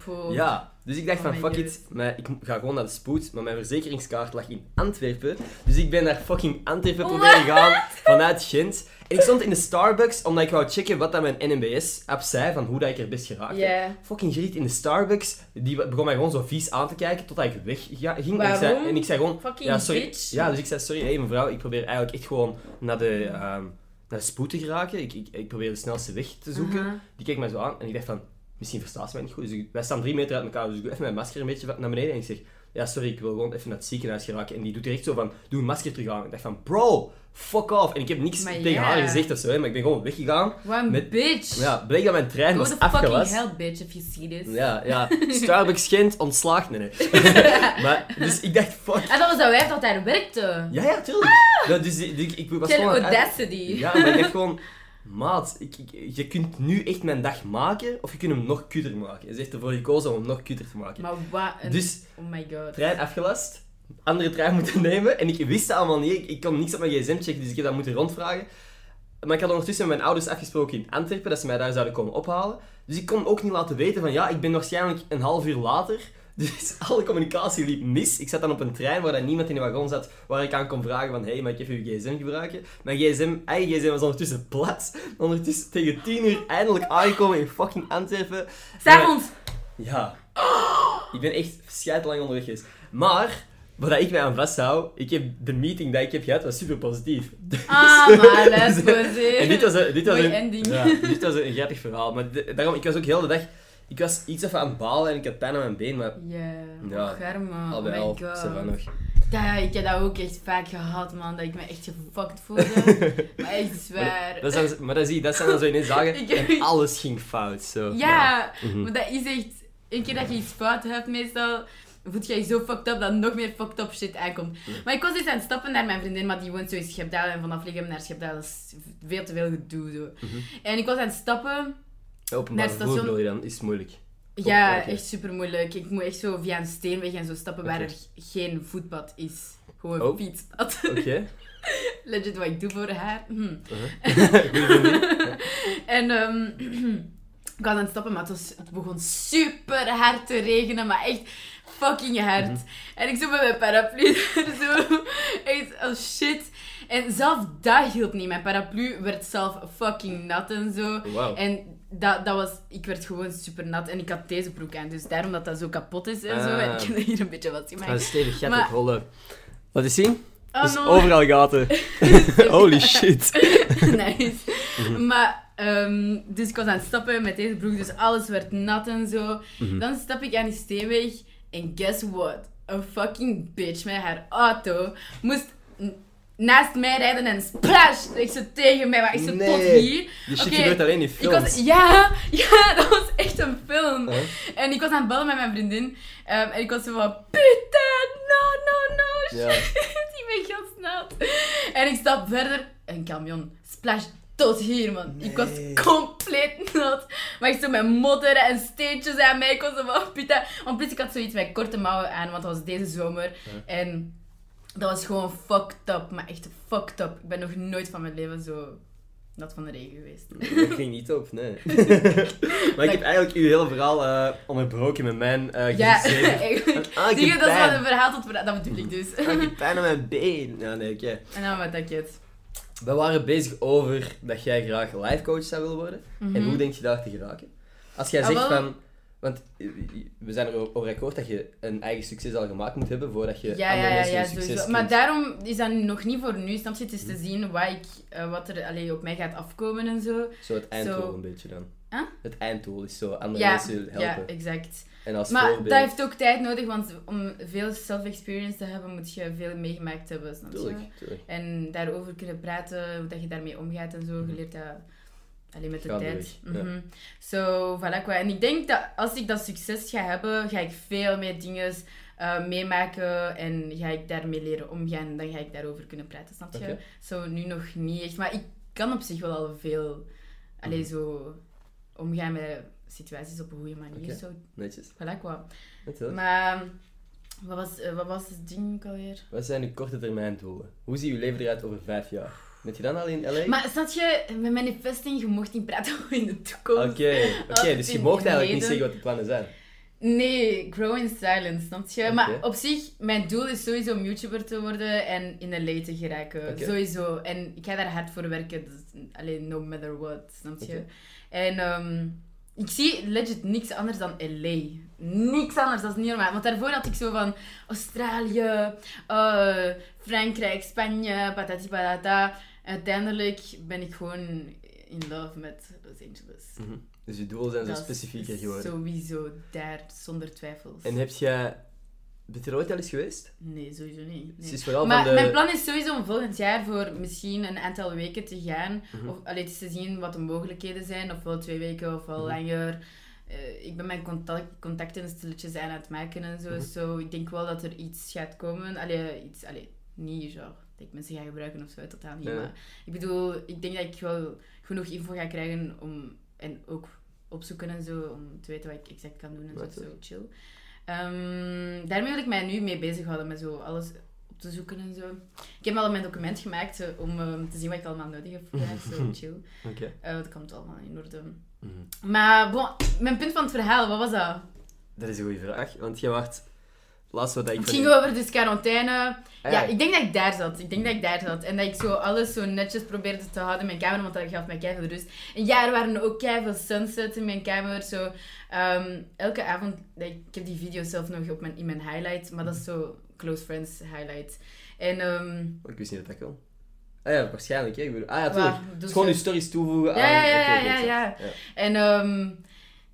Po. Ja, dus ik dacht Oh van fuck God. it, maar ik ga gewoon naar de spoed. Maar mijn verzekeringskaart lag in Antwerpen. Dus ik ben naar fucking Antwerpen What? proberen gaan vanuit Gent. En ik stond in de Starbucks omdat ik wou checken wat dat mijn NMBS-app zei van hoe dat ik er best geraakt heb. Fucking geriet in de Starbucks. Die begon mij gewoon zo vies aan te kijken totdat ik weg ga- ging. En ik, zei, en ik zei gewoon... Fucking ja, sorry. bitch. Ja, dus ik zei sorry, hey, mevrouw, ik probeer eigenlijk echt gewoon naar de, ehm, naar de spoed te geraken. Ik, ik, ik probeer de snelste weg te zoeken. Aha. Die keek mij zo aan en ik dacht van, misschien verstaat ze mij niet goed. Dus ik- wij staan drie meter uit elkaar, dus ik doe even mijn masker een beetje naar beneden en ik zeg, ja sorry, ik wil gewoon even naar het ziekenhuis geraken. En die doet direct zo van, doe een masker terug aan. Ik dacht van, bro, fuck off. En ik heb niks Maar tegen haar gezegd of zo, hè, maar ik ben gewoon weggegaan. Met- bitch. Ja, bleek dat mijn trein Go was the fucking afgelast. hell, bitch, if you see this. Ja, ja. Starbucks Gent ontslaagt. Nee, nee. (laughs) maar, dus ik dacht, fuck. En dat was dat wijf dat daar werkte. Ja, ja, tuurlijk. Ja, dus ik, ik, ik was gewoon... audacity. Ja, maar ik dacht gewoon... Maat, ik, ik- je kunt nu echt mijn dag maken, of je kunt hem nog kutter maken. Je zegt ervoor gekozen om hem nog kutter te maken. Maar wat een... Dus, Oh my god. trein afgelast, andere trein moeten (laughs) nemen, en ik wist dat allemaal niet. Ik, ik kon niks op mijn gsm checken, dus ik heb dat moeten rondvragen. Maar ik had ondertussen met mijn ouders afgesproken in Antwerpen, dat ze mij daar zouden komen ophalen. Dus ik kon ook niet laten weten van, ja, ik ben waarschijnlijk een half uur later. Dus alle communicatie liep mis. Ik zat dan op een trein waar dan niemand in de wagon zat, waar ik aan kon vragen van, hé, hey, mag ik even uw gsm gebruiken? Mijn gsm, eigen gsm was ondertussen plat. Ondertussen tegen 10 uur eindelijk aangekomen in fucking Antwerpen. S'avonds. Ja. Ik ben echt scheidlang onderweg geweest. Maar, wat ik mij aan vasthoud, ik heb de meeting die ik heb gehad, was super positief. Ah, maar let's (laughs) go, En dit was een, dit was een, ending. Ja, dit was een grappig verhaal. Maar de- daarom, ik was ook heel de dag... Ik was iets even aan het balen en ik had pijn aan mijn been, maar Ja, Ja, garme. al Oh bij my al, god. ze van nog. Ja, ik heb dat ook echt vaak gehad, man. Dat ik me echt gefucked voelde. (laughs) maar echt zwaar. Dat zijn, maar dat, zie je, dat zijn dan zo ineens dagen (laughs) Ik- en alles ging fout. Zo. Ja, Mhm. maar dat is echt... Een keer dat je iets fout hebt, meestal... voelt je je zo fucked up dat nog meer fucked up shit aankomt. Maar ik was dus aan het stappen naar mijn vriendin, maar die woont zo in Schepdaal. En vanaf Liggem naar Schepdaal dat is veel te veel gedoe. Zo. En ik was aan het stappen. Openbaar vervoer station- bedoel je dan? Is moeilijk. Ja, echt super moeilijk. Ik moet echt zo via een steenweg en zo stappen waar er geen voetpad is. Gewoon Oh. fietspad. (laughs) Oké. Legit wat ik doe voor haar. Hm. (laughs) Vriendin. (laughs) En ehm, (clears throat) ik was aan het stappen, maar het, was, het begon super hard te regenen, maar echt fucking hard. Mhm. En ik zo met mijn paraplu zo, echt oh shit. En zelf dat hielp niet. Mijn paraplu werd zelf fucking nat en zo. En dat, dat was, ik werd gewoon super nat en ik had deze broek aan, dus daarom dat dat zo kapot is en zo. Ah. En ik heb er hier een beetje wat Dat gemaakt. is stevig gat Maar- op rollen. Laat eens zien. Oh Dus no. overal gaten. (laughs) Holy shit. (laughs) nice. Maar, ehm, dus ik was aan het stappen met deze broek, dus alles werd nat en zo. Mhm. Dan stap ik aan die steenweg en guess what? Een fucking bitch met haar auto moest naast mij rijden en splash! Ik zo tegen mij, maar ik zo tot Nee. hier. Die shit Oké, gebeurt alleen in Ik films. was, ja, (laughs) ja, dat was echt een film. Huh? En ik was aan het bellen met mijn vriendin. ehm, en ik was zo van, putain, no, no, no, Ja. shit. (laughs) Ik ben nat. En ik stap verder. Een camion. Splash tot hier, man. Ik was compleet nat. Maar ik zo met modder en steentjes aan mij. Ik was zo van, putain. Want plus ik had zoiets met korte mouwen aan, want dat was deze zomer. En dat was gewoon fucked up. Maar echt fucked up. Ik ben nog nooit van mijn leven zo nat van de regen geweest. (laughs) Dat ging niet op, nee. (laughs) maar ik heb eigenlijk uw hele verhaal eh, onderbroken met mijn eh Ja, (laughs) eigenlijk. Ah, Zie je, dat is van een verhaal tot verhaal. Dat bedoel ik dus. Ah, ik heb pijn aan mijn been. Ja, nee, oké. En dan wat dat je het. We waren bezig over dat jij graag life coach zou willen worden. En Mhm. hoe denk je daar te geraken? Als jij Ah, zegt van... Want eh, we zijn er over akkoord dat je een eigen succes al gemaakt moet hebben voordat je Ja, andere ja, mensen ja, succes sowieso. kunt. Maar daarom is dat nog niet voor nu. Snap je? Het is te zien wat, ik, eh, wat er allee, op mij gaat afkomen en zo. Zo het einddoel Zo. een beetje dan. Huh? Het einddoel is zo andere Ja, mensen helpen. ja, exact. En als Maar voorbeeld... dat heeft ook tijd nodig, want om veel self-experience te hebben, moet je veel meegemaakt hebben, snap je? Tuurlijk, tuurlijk. En daarover kunnen praten, hoe dat je daarmee omgaat en zo, je leert dat alleen met de tijd. ja. Mhm. Zo, voilà. En ik denk dat als ik dat succes ga hebben, ga ik veel meer dingen eh, meemaken en ga ik daarmee leren omgaan. Dan ga ik daarover kunnen praten, snap je? Zo, nu nog niet echt. Maar ik kan op zich wel al veel, alleen Mhm. zo, omgaan met situaties op een goede manier. Zo, Netjes. voilà. Natuurlijk. Maar wat was, eh, wat was het ding ook alweer? Wat zijn uw korte termijn doelen? Hoe ziet uw leven eruit over vijf jaar? Bent je dan al in LA? Maar snap je, met manifesting, je mocht niet praten over in de toekomst. Oké, oké, (laughs) dus je mocht eigenlijk niet zeggen wat de plannen zijn. Nee, grow in silence, snap je? Maar op zich, mijn doel is sowieso om YouTuber te worden en in de te geraken. Sowieso. En ik ga daar hard voor werken. Dus, alleen no matter what, snap je? En ehm, ik zie legit niks anders dan LA. Niks anders, dat is niet normaal. Want daarvoor had ik zo van Australië, eh, Frankrijk, Spanje, patati patata. Uiteindelijk ben ik gewoon in love met Los Angeles. Mhm. Dus je doelen zijn zo Dat specifieker geworden. Sowieso daar, zonder twijfels. En heb jij... Bent je er ooit al eens geweest? Nee, sowieso niet. Nee. is vooral Maar van de... mijn plan is sowieso om volgend jaar voor misschien een aantal weken te gaan. Mhm. Of alleen te zien wat de mogelijkheden zijn. Ofwel twee weken, ofwel Mhm. langer. Eh, ik ben mijn contact, contacten stilletjes aan het maken en zo. Zo, ik denk wel dat er iets gaat komen. Allee, iets, allee, niet genre dat ik mensen ga gebruiken of zo, totaal niet. Ja. Maar ik bedoel, ik denk dat ik wel genoeg info ga krijgen om... En ook opzoeken en zo, om te weten wat ik exact kan doen en zo, zo chill. Ehm, daarmee wil ik mij nu mee bezighouden, met zo alles op te zoeken en zo. Ik heb al mijn document gemaakt zo, om ehm, te zien wat ik allemaal nodig heb voor (laughs) zo chill. Oké. Eh, dat komt allemaal in orde. Mhm. Maar bon, mijn punt van het verhaal, wat was dat? Dat is een goede vraag, want je wacht... Laatst wat ik Het ging over dus quarantaine. Ah, Ja, ik denk dat ik daar zat. Ik denk dat ik daar zat. En dat ik zo alles zo netjes probeerde te houden in mijn kamer, want dat gaf mij keihard rust. En ja, er waren ook keihard sunsets in mijn kamer. Zo, ehm, elke avond, ik heb die video zelf nog op mijn, in mijn highlights, maar dat is zo close friends highlights. En ehm ik wist niet dat dat kon. Ah ja, waarschijnlijk. Hè. Ik bedoel, ah ja, tuurlijk. Gewoon je stories toevoegen Ja, aan... ja, ja, ja, ja, ik. En, ehm,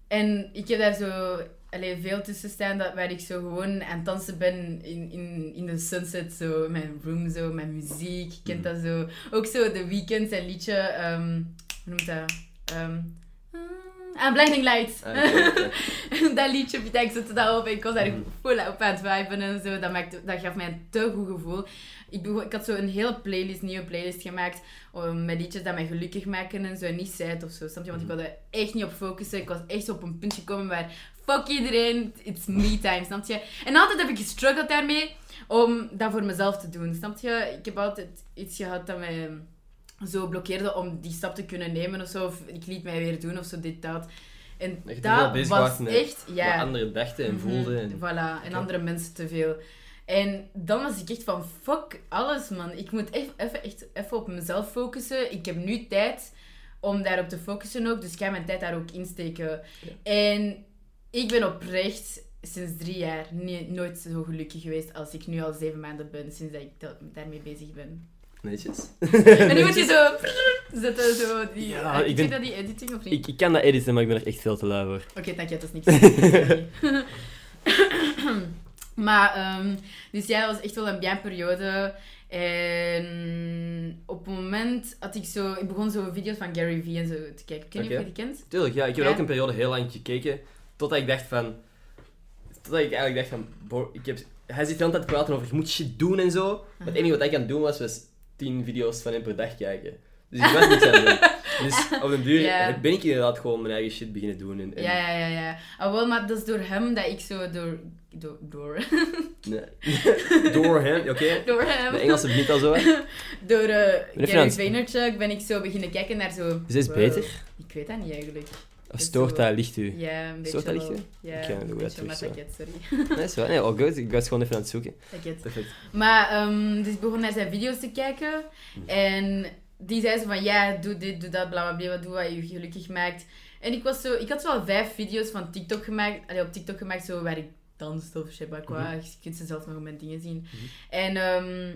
en ik heb daar zo allee, veel tussen staan dat, waar ik zo gewoon aan het dansen ben in, in, in de sunset, zo in mijn room, zo, met muziek. Je kent dat zo. Ook zo de weekend zijn liedje, ehm hoe noemt dat? En Blinding Lights. Ah, (laughs) dat liedje, ik zette dat op en ik was daar full op aan het viben en zo. Dat, maakte, dat gaf mij een te goed gevoel. Ik, begon- ik had zo een hele playlist, nieuwe playlist gemaakt um, met liedjes dat mij gelukkig maken en zo. En niet sad of zo, snap je? Want ik Mhm. wilde echt niet op focussen. Ik was echt op een punt gekomen waar fuck iedereen, it's me time, snap je? En altijd heb ik gestruggeld daarmee om dat voor mezelf te doen, snap je? Ik heb altijd iets gehad dat mij zo blokkeerde om die stap te kunnen nemen of zo. Of ik liet mij weer doen of zo, dit, dat. En veel dat was echt... Ja, anderen dachten en Mhm, voelden. En... Voilà, en andere mensen te veel. En dan was ik echt van, fuck alles, man. Ik moet echt even, echt even op mezelf focussen. Ik heb nu tijd om daarop te focussen ook, dus ik ga mijn tijd daar ook insteken. En ik ben oprecht sinds drie jaar nooit zo gelukkig geweest als ik nu al zeven maanden ben, sinds dat ik da- daarmee bezig ben. Netjes. En nu moet je zo (laughs) zetten, zo die... Ja, ik vind dat die editing of niet? Ik, ik kan dat editen, maar ik ben er echt veel te lui voor. Oké, dank je, dat is niks. (laughs) maar, ehm, dus ja, dat was echt wel een bien periode. En op het moment had ik zo... Ik begon zo video's van Gary Vee en zo te kijken. Ken je Oké. of je die kent? Tuurlijk, ja. Ik heb Ja. ook een periode heel lang gekeken. Totdat ik dacht van... Totdat ik eigenlijk dacht van... Bro, ik heb... Hij zit de hele tijd praten over je moet shit doen en zo. Maar Mhm. het enige wat ik aan het doen was, was 10 video's van hem per dag kijken. Dus ik was niks aan het doen. (laughs) Dus op den duur ben ik inderdaad gewoon mijn eigen shit beginnen doen. En, en- Ja, ja, ja, ja. Ah, wel, maar dat is door hem dat ik zo door... Door... Door, (laughs) Nee. (laughs) Door hem, oké. door hem. De Engelse begint al zo. Door eh, even Gary Vaynerchuk ben ik zo beginnen kijken naar zo... Is dit wow. beter? Ik weet dat niet eigenlijk. Of stoort dat licht u? Ja, een beetje Stoort dat wel. lichtje? Ja, een beetje, maar dat sorry. (laughs) Nee, is wel. Nee, all good. Ik was gewoon even aan het zoeken. Perfect. Maar, ehm, dus ik begon naar zijn video's te kijken. En die zei zo van, ja, doe dit, doe dat, bla bla bla, doe wat je gelukkig maakt. En ik was zo, ik had zo al vijf video's van TikTok gemaakt, allee, op TikTok gemaakt, zo waar ik danste of shit, qua. Mhm. Je kunt ze zelf nog op mijn dingen zien. En, ehm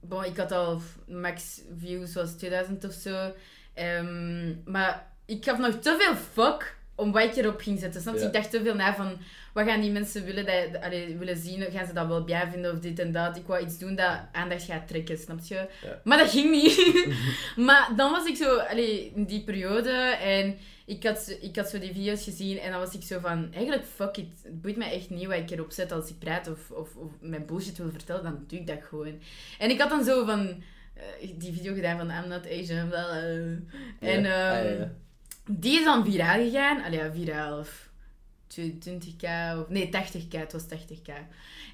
bon, ik had al max views was 2000 of zo. Ehm, maar ik gaf nog te veel fuck om wat ik erop ging zetten. Snap je? Ja. Ik dacht te veel na van, wat gaan die mensen willen, dat, allee, willen zien? Gaan ze dat wel bij vinden of dit en dat? Ik wou iets doen dat aandacht gaat trekken, snap je? Ja. Maar dat ging niet. (laughs) maar dan was ik zo, allee, in die periode en ik had, zo- ik had zo die video's gezien en dan was ik zo van, eigenlijk fuck it. Het boeit mij echt niet wat ik erop zet als ik praat of, of, of mijn bullshit wil vertellen, dan doe ik dat gewoon. En ik had dan zo van, eh, die video gedaan van I'm not Asian, bla. En. Ah, ehm. Die is dan viraal gegaan. Allee, ja, viraal. Of 20k of... Nee, 80k. Het was 80k.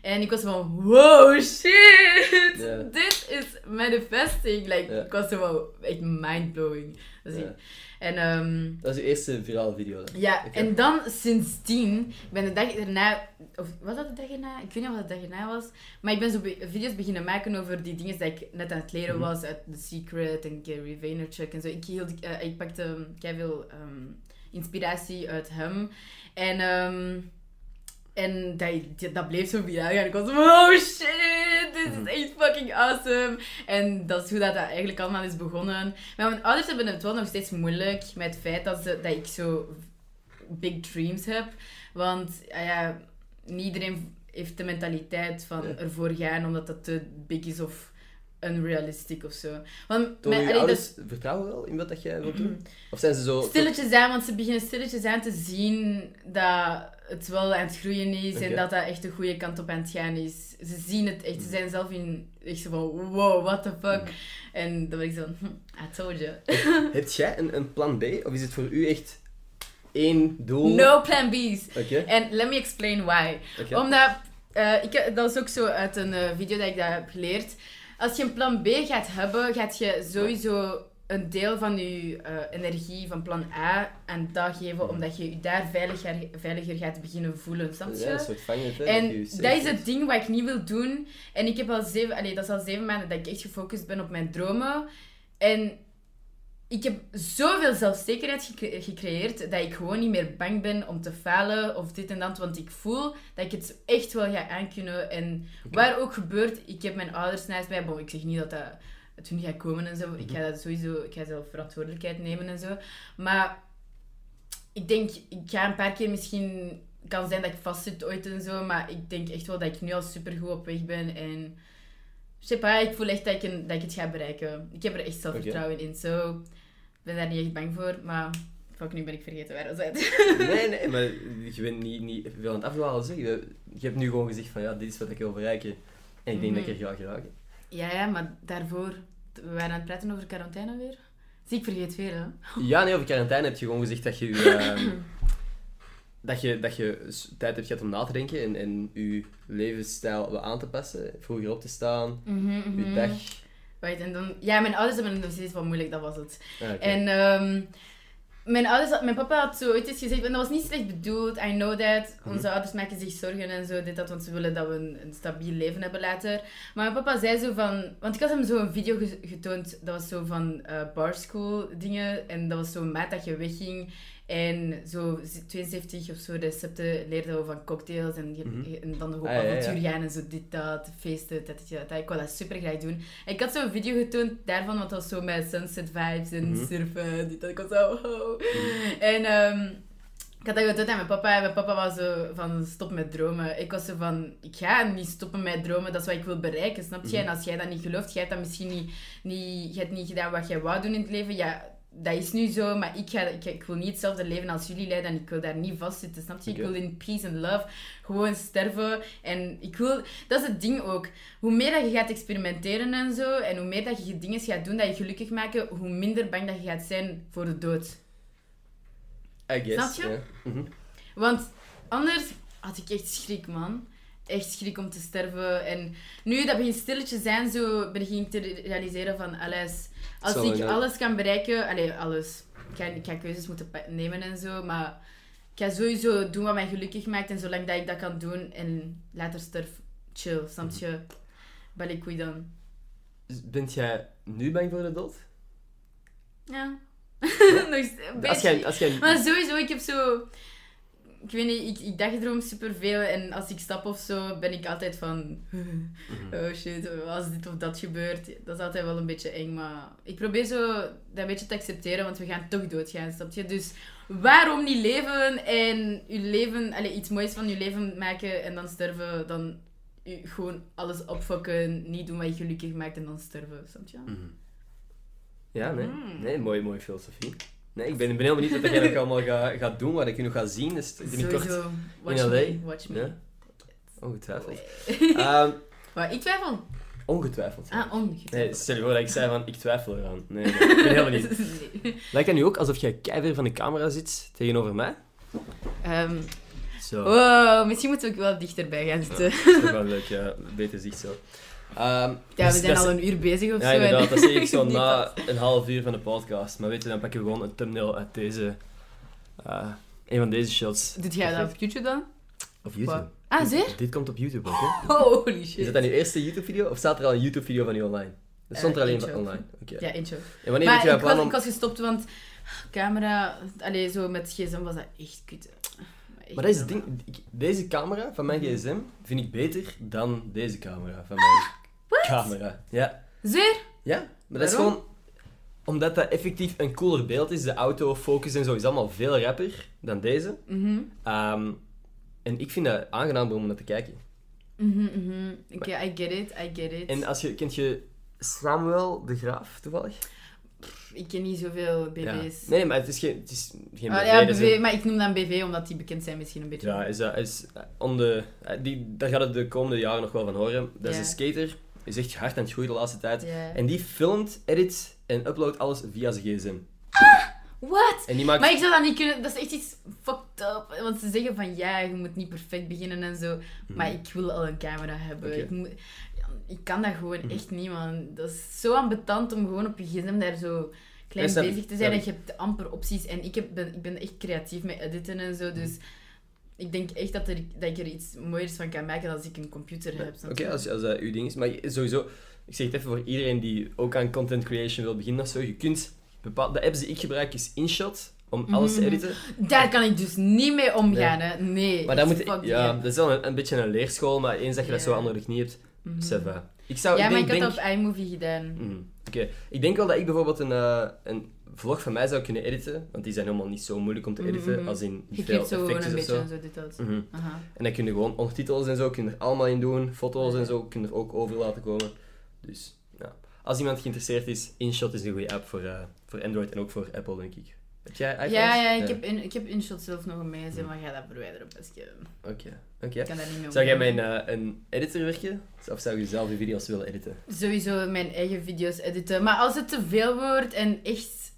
En ik was van, wow, shit! Dit is manifesting. Like. Ik was van, echt mindblowing. Dus. En ehm, Dat is je eerste virale video. dan. ja, en dan sindsdien, ik ben de dag erna, of was dat de dag erna? Ik weet niet of dat de dag erna was, maar ik ben zo be- video's beginnen maken over die dingen dat ik net aan het leren Mhm. was, uit The Secret en Gary Vaynerchuk en zo. Ik, hield, eh, ik pakte kei veel ehm, inspiratie uit hem. En, ehm, en dat, dat- bleef zo viraal gaan. Ik was van, oh shit, dit is echt fucking awesome. En dat is hoe dat, dat eigenlijk allemaal is begonnen. Maar mijn ouders hebben het wel nog steeds moeilijk met het feit dat, ze, dat ik zo big dreams heb. Want ah ja, niet iedereen heeft de mentaliteit van ervoor gaan omdat dat te big is of unrealistic of zo. Want Door mijn- je allee, dat ouders vertrouwen wel in wat dat jij wilt doen? Of zijn ze zo... stilletjes aan, want ze beginnen stilletjes aan te zien dat het wel aan het groeien is en dat dat echt de goede kant op aan het gaan is. Ze zien het echt, ze zijn zelf in echt zo van wow, what the fuck. En dan ben ik zo hm, I told you. Heb jij een, een plan B? Of is het voor u echt één doel? No plan B's. Oké. En let me explain why. oké. Omdat, eh, ik, dat is ook zo uit een eh, video dat ik dat heb geleerd. Als je een plan B gaat hebben, gaat je sowieso een deel van je eh, energie van plan A aan dat geven, omdat je je daar veiliger, veiliger gaat beginnen voelen. Snap je? Ja, een soort vangnet, hè, En dat is het ding wat ik niet wil doen. En ik heb al zeven, allee, dat is al zeven maanden dat ik echt gefocust ben op mijn dromen. En ik heb zoveel zelfzekerheid gecre- gecreëerd dat ik gewoon niet meer bang ben om te falen of dit en dat. Want ik voel dat ik het echt wel ga aankunnen. En waar ook gebeurt, ik heb mijn ouders naast mij. Bon, ik zeg niet dat dat het hun gaat komen en zo. Ik ga dat sowieso, ik ga zelf verantwoordelijkheid nemen en zo. Maar ik denk, ik ga een paar keer misschien... kan zijn dat ik vastzit ooit en zo, maar ik denk echt wel dat ik nu al supergoed op weg ben. En je ik voel echt dat ik, een- dat ik het ga bereiken. Ik heb er echt zelfvertrouwen in. Zo, ben daar niet echt bang voor, maar Fuck, nu ben ik vergeten waar we het. Nee, nee, maar je bent niet, niet veel aan het afdwalen. Zeg. Je, hebt nu gewoon gezegd van ja, dit is wat ik wil bereiken. En ik denk dat ik er ga geraken. Ja, ja, maar daarvoor... We waren aan het praten over quarantaine weer. Zie, ik vergeet veel, hè. Ja, nee, over quarantaine heb je gewoon gezegd dat je ehm, (coughs) dat je, dat je tijd hebt gehad om na te denken en, en je levensstijl aan te passen. Vroeger op te staan, Mhm, je mhm. dag. Wacht, en dan... Ja, mijn ouders hebben het nog steeds wat moeilijk, dat was het. Ah. En ehm, mijn, ouders, mijn papa had zo ooit eens gezegd, en dat was niet slecht bedoeld, I know that. Mhm. Onze ouders maken zich zorgen en zo, dit, dat, want ze willen dat we een, een stabiel leven hebben later. Maar mijn papa zei zo van, want ik had hem zo een video ge- getoond, dat was zo van eh bar school dingen, en dat was zo maat dat je wegging. En zo 72 of zo recepten leerden we van cocktails en, Mhm. en dan nog op Ah, ja, ja. en zo dit, dat, feesten, dat, dat, dat. Ik wou dat super graag doen. En ik had zo'n video getoond daarvan, want dat was zo met sunset vibes en Mhm. surfen. Dit, dat. Ik was zo... oh. En ehm, ik had dat getoond aan mijn papa. En mijn papa was zo van, stop met dromen. Ik was zo van, ik ga niet stoppen met dromen. Dat is wat ik wil bereiken, snap je? Mhm. En als jij dat niet gelooft, jij hebt dat misschien niet, niet, je hebt niet gedaan wat jij wou doen in het leven. Ja, dat is nu zo, maar ik, ga, ik, ik wil niet hetzelfde leven als jullie leiden en ik wil daar niet vastzitten, snap je? Ik wil in peace and love gewoon sterven. En ik wil... Dat is het ding ook. Hoe meer dat je gaat experimenteren en zo, en hoe meer dat je dingen gaat doen dat je gelukkig maken, hoe minder bang dat je gaat zijn voor de dood. I guess. Snap je? Mhm. Want anders had ik echt schrik, man. Echt schrik om te sterven. En nu dat begint stilletje zijn, zo begin ik te realiseren van alles. Als ik alles kan bereiken, allee, alles. Ik ga, ik ga keuzes moeten nemen en zo, maar ik ga sowieso doen wat mij gelukkig maakt. En zolang dat ik dat kan doen en later sterf, chill, snap Mhm. je? Balikoei dan. Dus Bent jij nu bang voor de dood? Ja. (laughs) Nog Als jij, als jij... Maar sowieso, ik heb zo... Ik weet niet, ik, ik dagdroom superveel en als ik stap of zo, ben ik altijd van... (laughs) Oh shit, als dit of dat gebeurt, dat is altijd wel een beetje eng, maar... Ik probeer zo dat een beetje te accepteren, want we gaan toch doodgaan, snap je? Dus waarom niet leven en je leven, allez, iets moois van je leven maken en dan sterven, dan je gewoon alles opfokken, niet doen wat je gelukkig maakt en dan sterven, snap je? Mhm. Ja, nee. Mm. Nee, mooie, mooie filosofie. Nee, ik ben, ik ben heel benieuwd wat jij nog allemaal gaat gaat doen, wat ik nog ga zien. Dus binnenkort... Sowieso, watch in LA. me, watch me. Ja. Ongetwijfeld. (laughs) Ehm, (laughs) Maar ik twijfel. ongetwijfeld. Ah, ongetwijfeld. Nee, stel je voor dat ik zei van, ik twijfel eraan. Nee, nee, ik ben benieuwd. (laughs) Nee. Lijkt het nu ook alsof jij keihard van de camera zit tegenover mij? Ehm, Zo. wow, misschien moeten we ook wel dichterbij gaan zitten. Dat is wel leuk, ja. Beter zicht zo. Ehm, Ja, dus we zijn dat al is- een uur bezig of Ja, zo. inderdaad. Dat zeg ik zo (laughs) na dat. een half uur van de podcast. Maar weet je, dan pakken we gewoon een thumbnail uit deze... eh, een van deze shots. Doet jij dat op YouTube dan? Op YouTube. Wat? Ah, zeer? Dit komt op YouTube ook, hè? (laughs) Holy Is shit. dat dan je eerste YouTube-video? Of staat er al een YouTube-video van je online? Er stond er Eh, alleen van online. Oké. Ja, eentje. En wanneer Maar heb je ik was, om... ik was gestopt, want camera... Allee, zo met gsm was dat echt kut. Maar dat is het normaal. ding. Deze camera van mijn gsm vind ik beter dan deze camera van mijn camera. Ja. Zeer? Ja, maar dat is Waarom? gewoon... Omdat dat effectief een cooler beeld is. De autofocus en zo is allemaal veel rapper dan deze. Mhm. Ehm, en ik vind dat aangenaam om naar te kijken. Mhm, mhm. Oké, I get it, I get it. En als je... Kent je Samuel de Graaf, toevallig? Ik ken niet zoveel. BV's. Nee, maar het is geen, het is geen Ah, BV, ja, dat is BV, een- maar ik noem dan BV omdat die bekend zijn misschien een beetje. Ja, is, dat- is eh, on eh, die, daar gaat het de komende jaren nog wel van horen. Dat is Ja. een skater, is echt hard aan het groeien de laatste tijd. En die filmt, edit en uploadt alles via zijn gsm. Die maakt... Maar ik zou dat niet kunnen, dat is echt iets fucked up. Want ze zeggen van ja, je moet niet perfect beginnen en zo. Maar ik wil al een camera hebben. Mhm. Ik, moet, ik kan dat gewoon Mhm. echt niet, man. Dat is zo ambetant om gewoon op je gsm daar zo klein bezig te zijn. En je hebt amper opties. En ik, heb, ben, ik ben echt creatief met editen en zo. Dus ik denk echt dat, er, dat ik er iets mooiers van kan maken als ik een computer heb. Oké, als, als dat uw ding is. Maar sowieso, ik zeg het even voor iedereen die ook aan content creation wil beginnen of zo. Je kunt... Bepaal, de apps die ik gebruik is InShot, om alles te Mhm. editen. Daar kan ik dus niet mee omgaan, hè. Nee. Maar dat moet... Ja, dat is wel een, een beetje een leerschool, maar eens dat je dat zo onder de knie hebt, ça va. Ik zou... Ja, ik maar denk, ik had denk- dat op iMovie gedaan. Mhm. Oké, ik denk wel dat ik bijvoorbeeld een, eh, een vlog van mij zou kunnen editen, want die zijn helemaal niet zo moeilijk om te editen, Mhm. als in Je veel zo een beetje en zo dit dat. Mhm. Aha. En dan kun je gewoon ondertitels en zo, kun je er allemaal in doen, foto's en zo, kun je er ook over laten komen. Dus, ja. Als iemand geïnteresseerd is, InShot is een goede app voor, eh, voor Android en ook voor Apple, denk ik. Heb jij iPhones? Ja, ja, ik, Heb in, ik heb InShot zelf nog een meegezet, maar ga dat verwijderen. Best. Ik Oké, oké. kan niet Zou jij een, eh, een editor werken? Of zou je zelf je video's willen editen? Sowieso mijn eigen video's editen. Maar als het te veel wordt en echt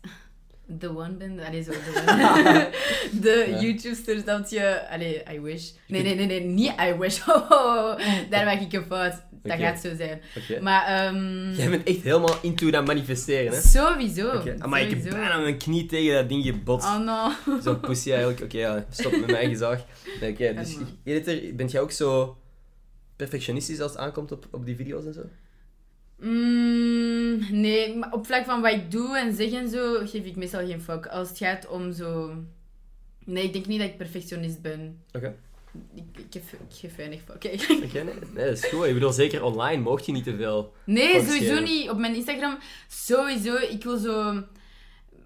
the one ben, allee, zo de one. (laughs) de Ja. YouTubesters dat je, allee, I wish. Nee, (laughs) nee, nee, nee, niet I wish. Oh. (laughs) daar maak ik een fout. Dat gaat zo zijn. Maar, ehm Jij bent echt helemaal into dat manifesteren, hè? sowieso. Oké. Maar ik heb bijna mijn knie tegen dat ding gebotst. Oh no. Zo'n pussy eigenlijk. Oké, ja, stop met mijn eigen zaag. Nee, Oké, dus editor, bent jij ook zo perfectionistisch als het aankomt op, op die video's en zo? Mm, nee, maar op vlak van wat ik doe en zeg en zo, geef ik meestal geen fuck. Als het gaat om zo... Nee, ik denk niet dat ik perfectionist ben. Oké. Ik, ik, geef, ik geef weinig fuck. (laughs) Oké, nee, nee, dat is goed. Ik bedoel, zeker online mocht je niet te veel. Nee, sowieso niet. Op mijn Instagram, sowieso. Ik wil zo...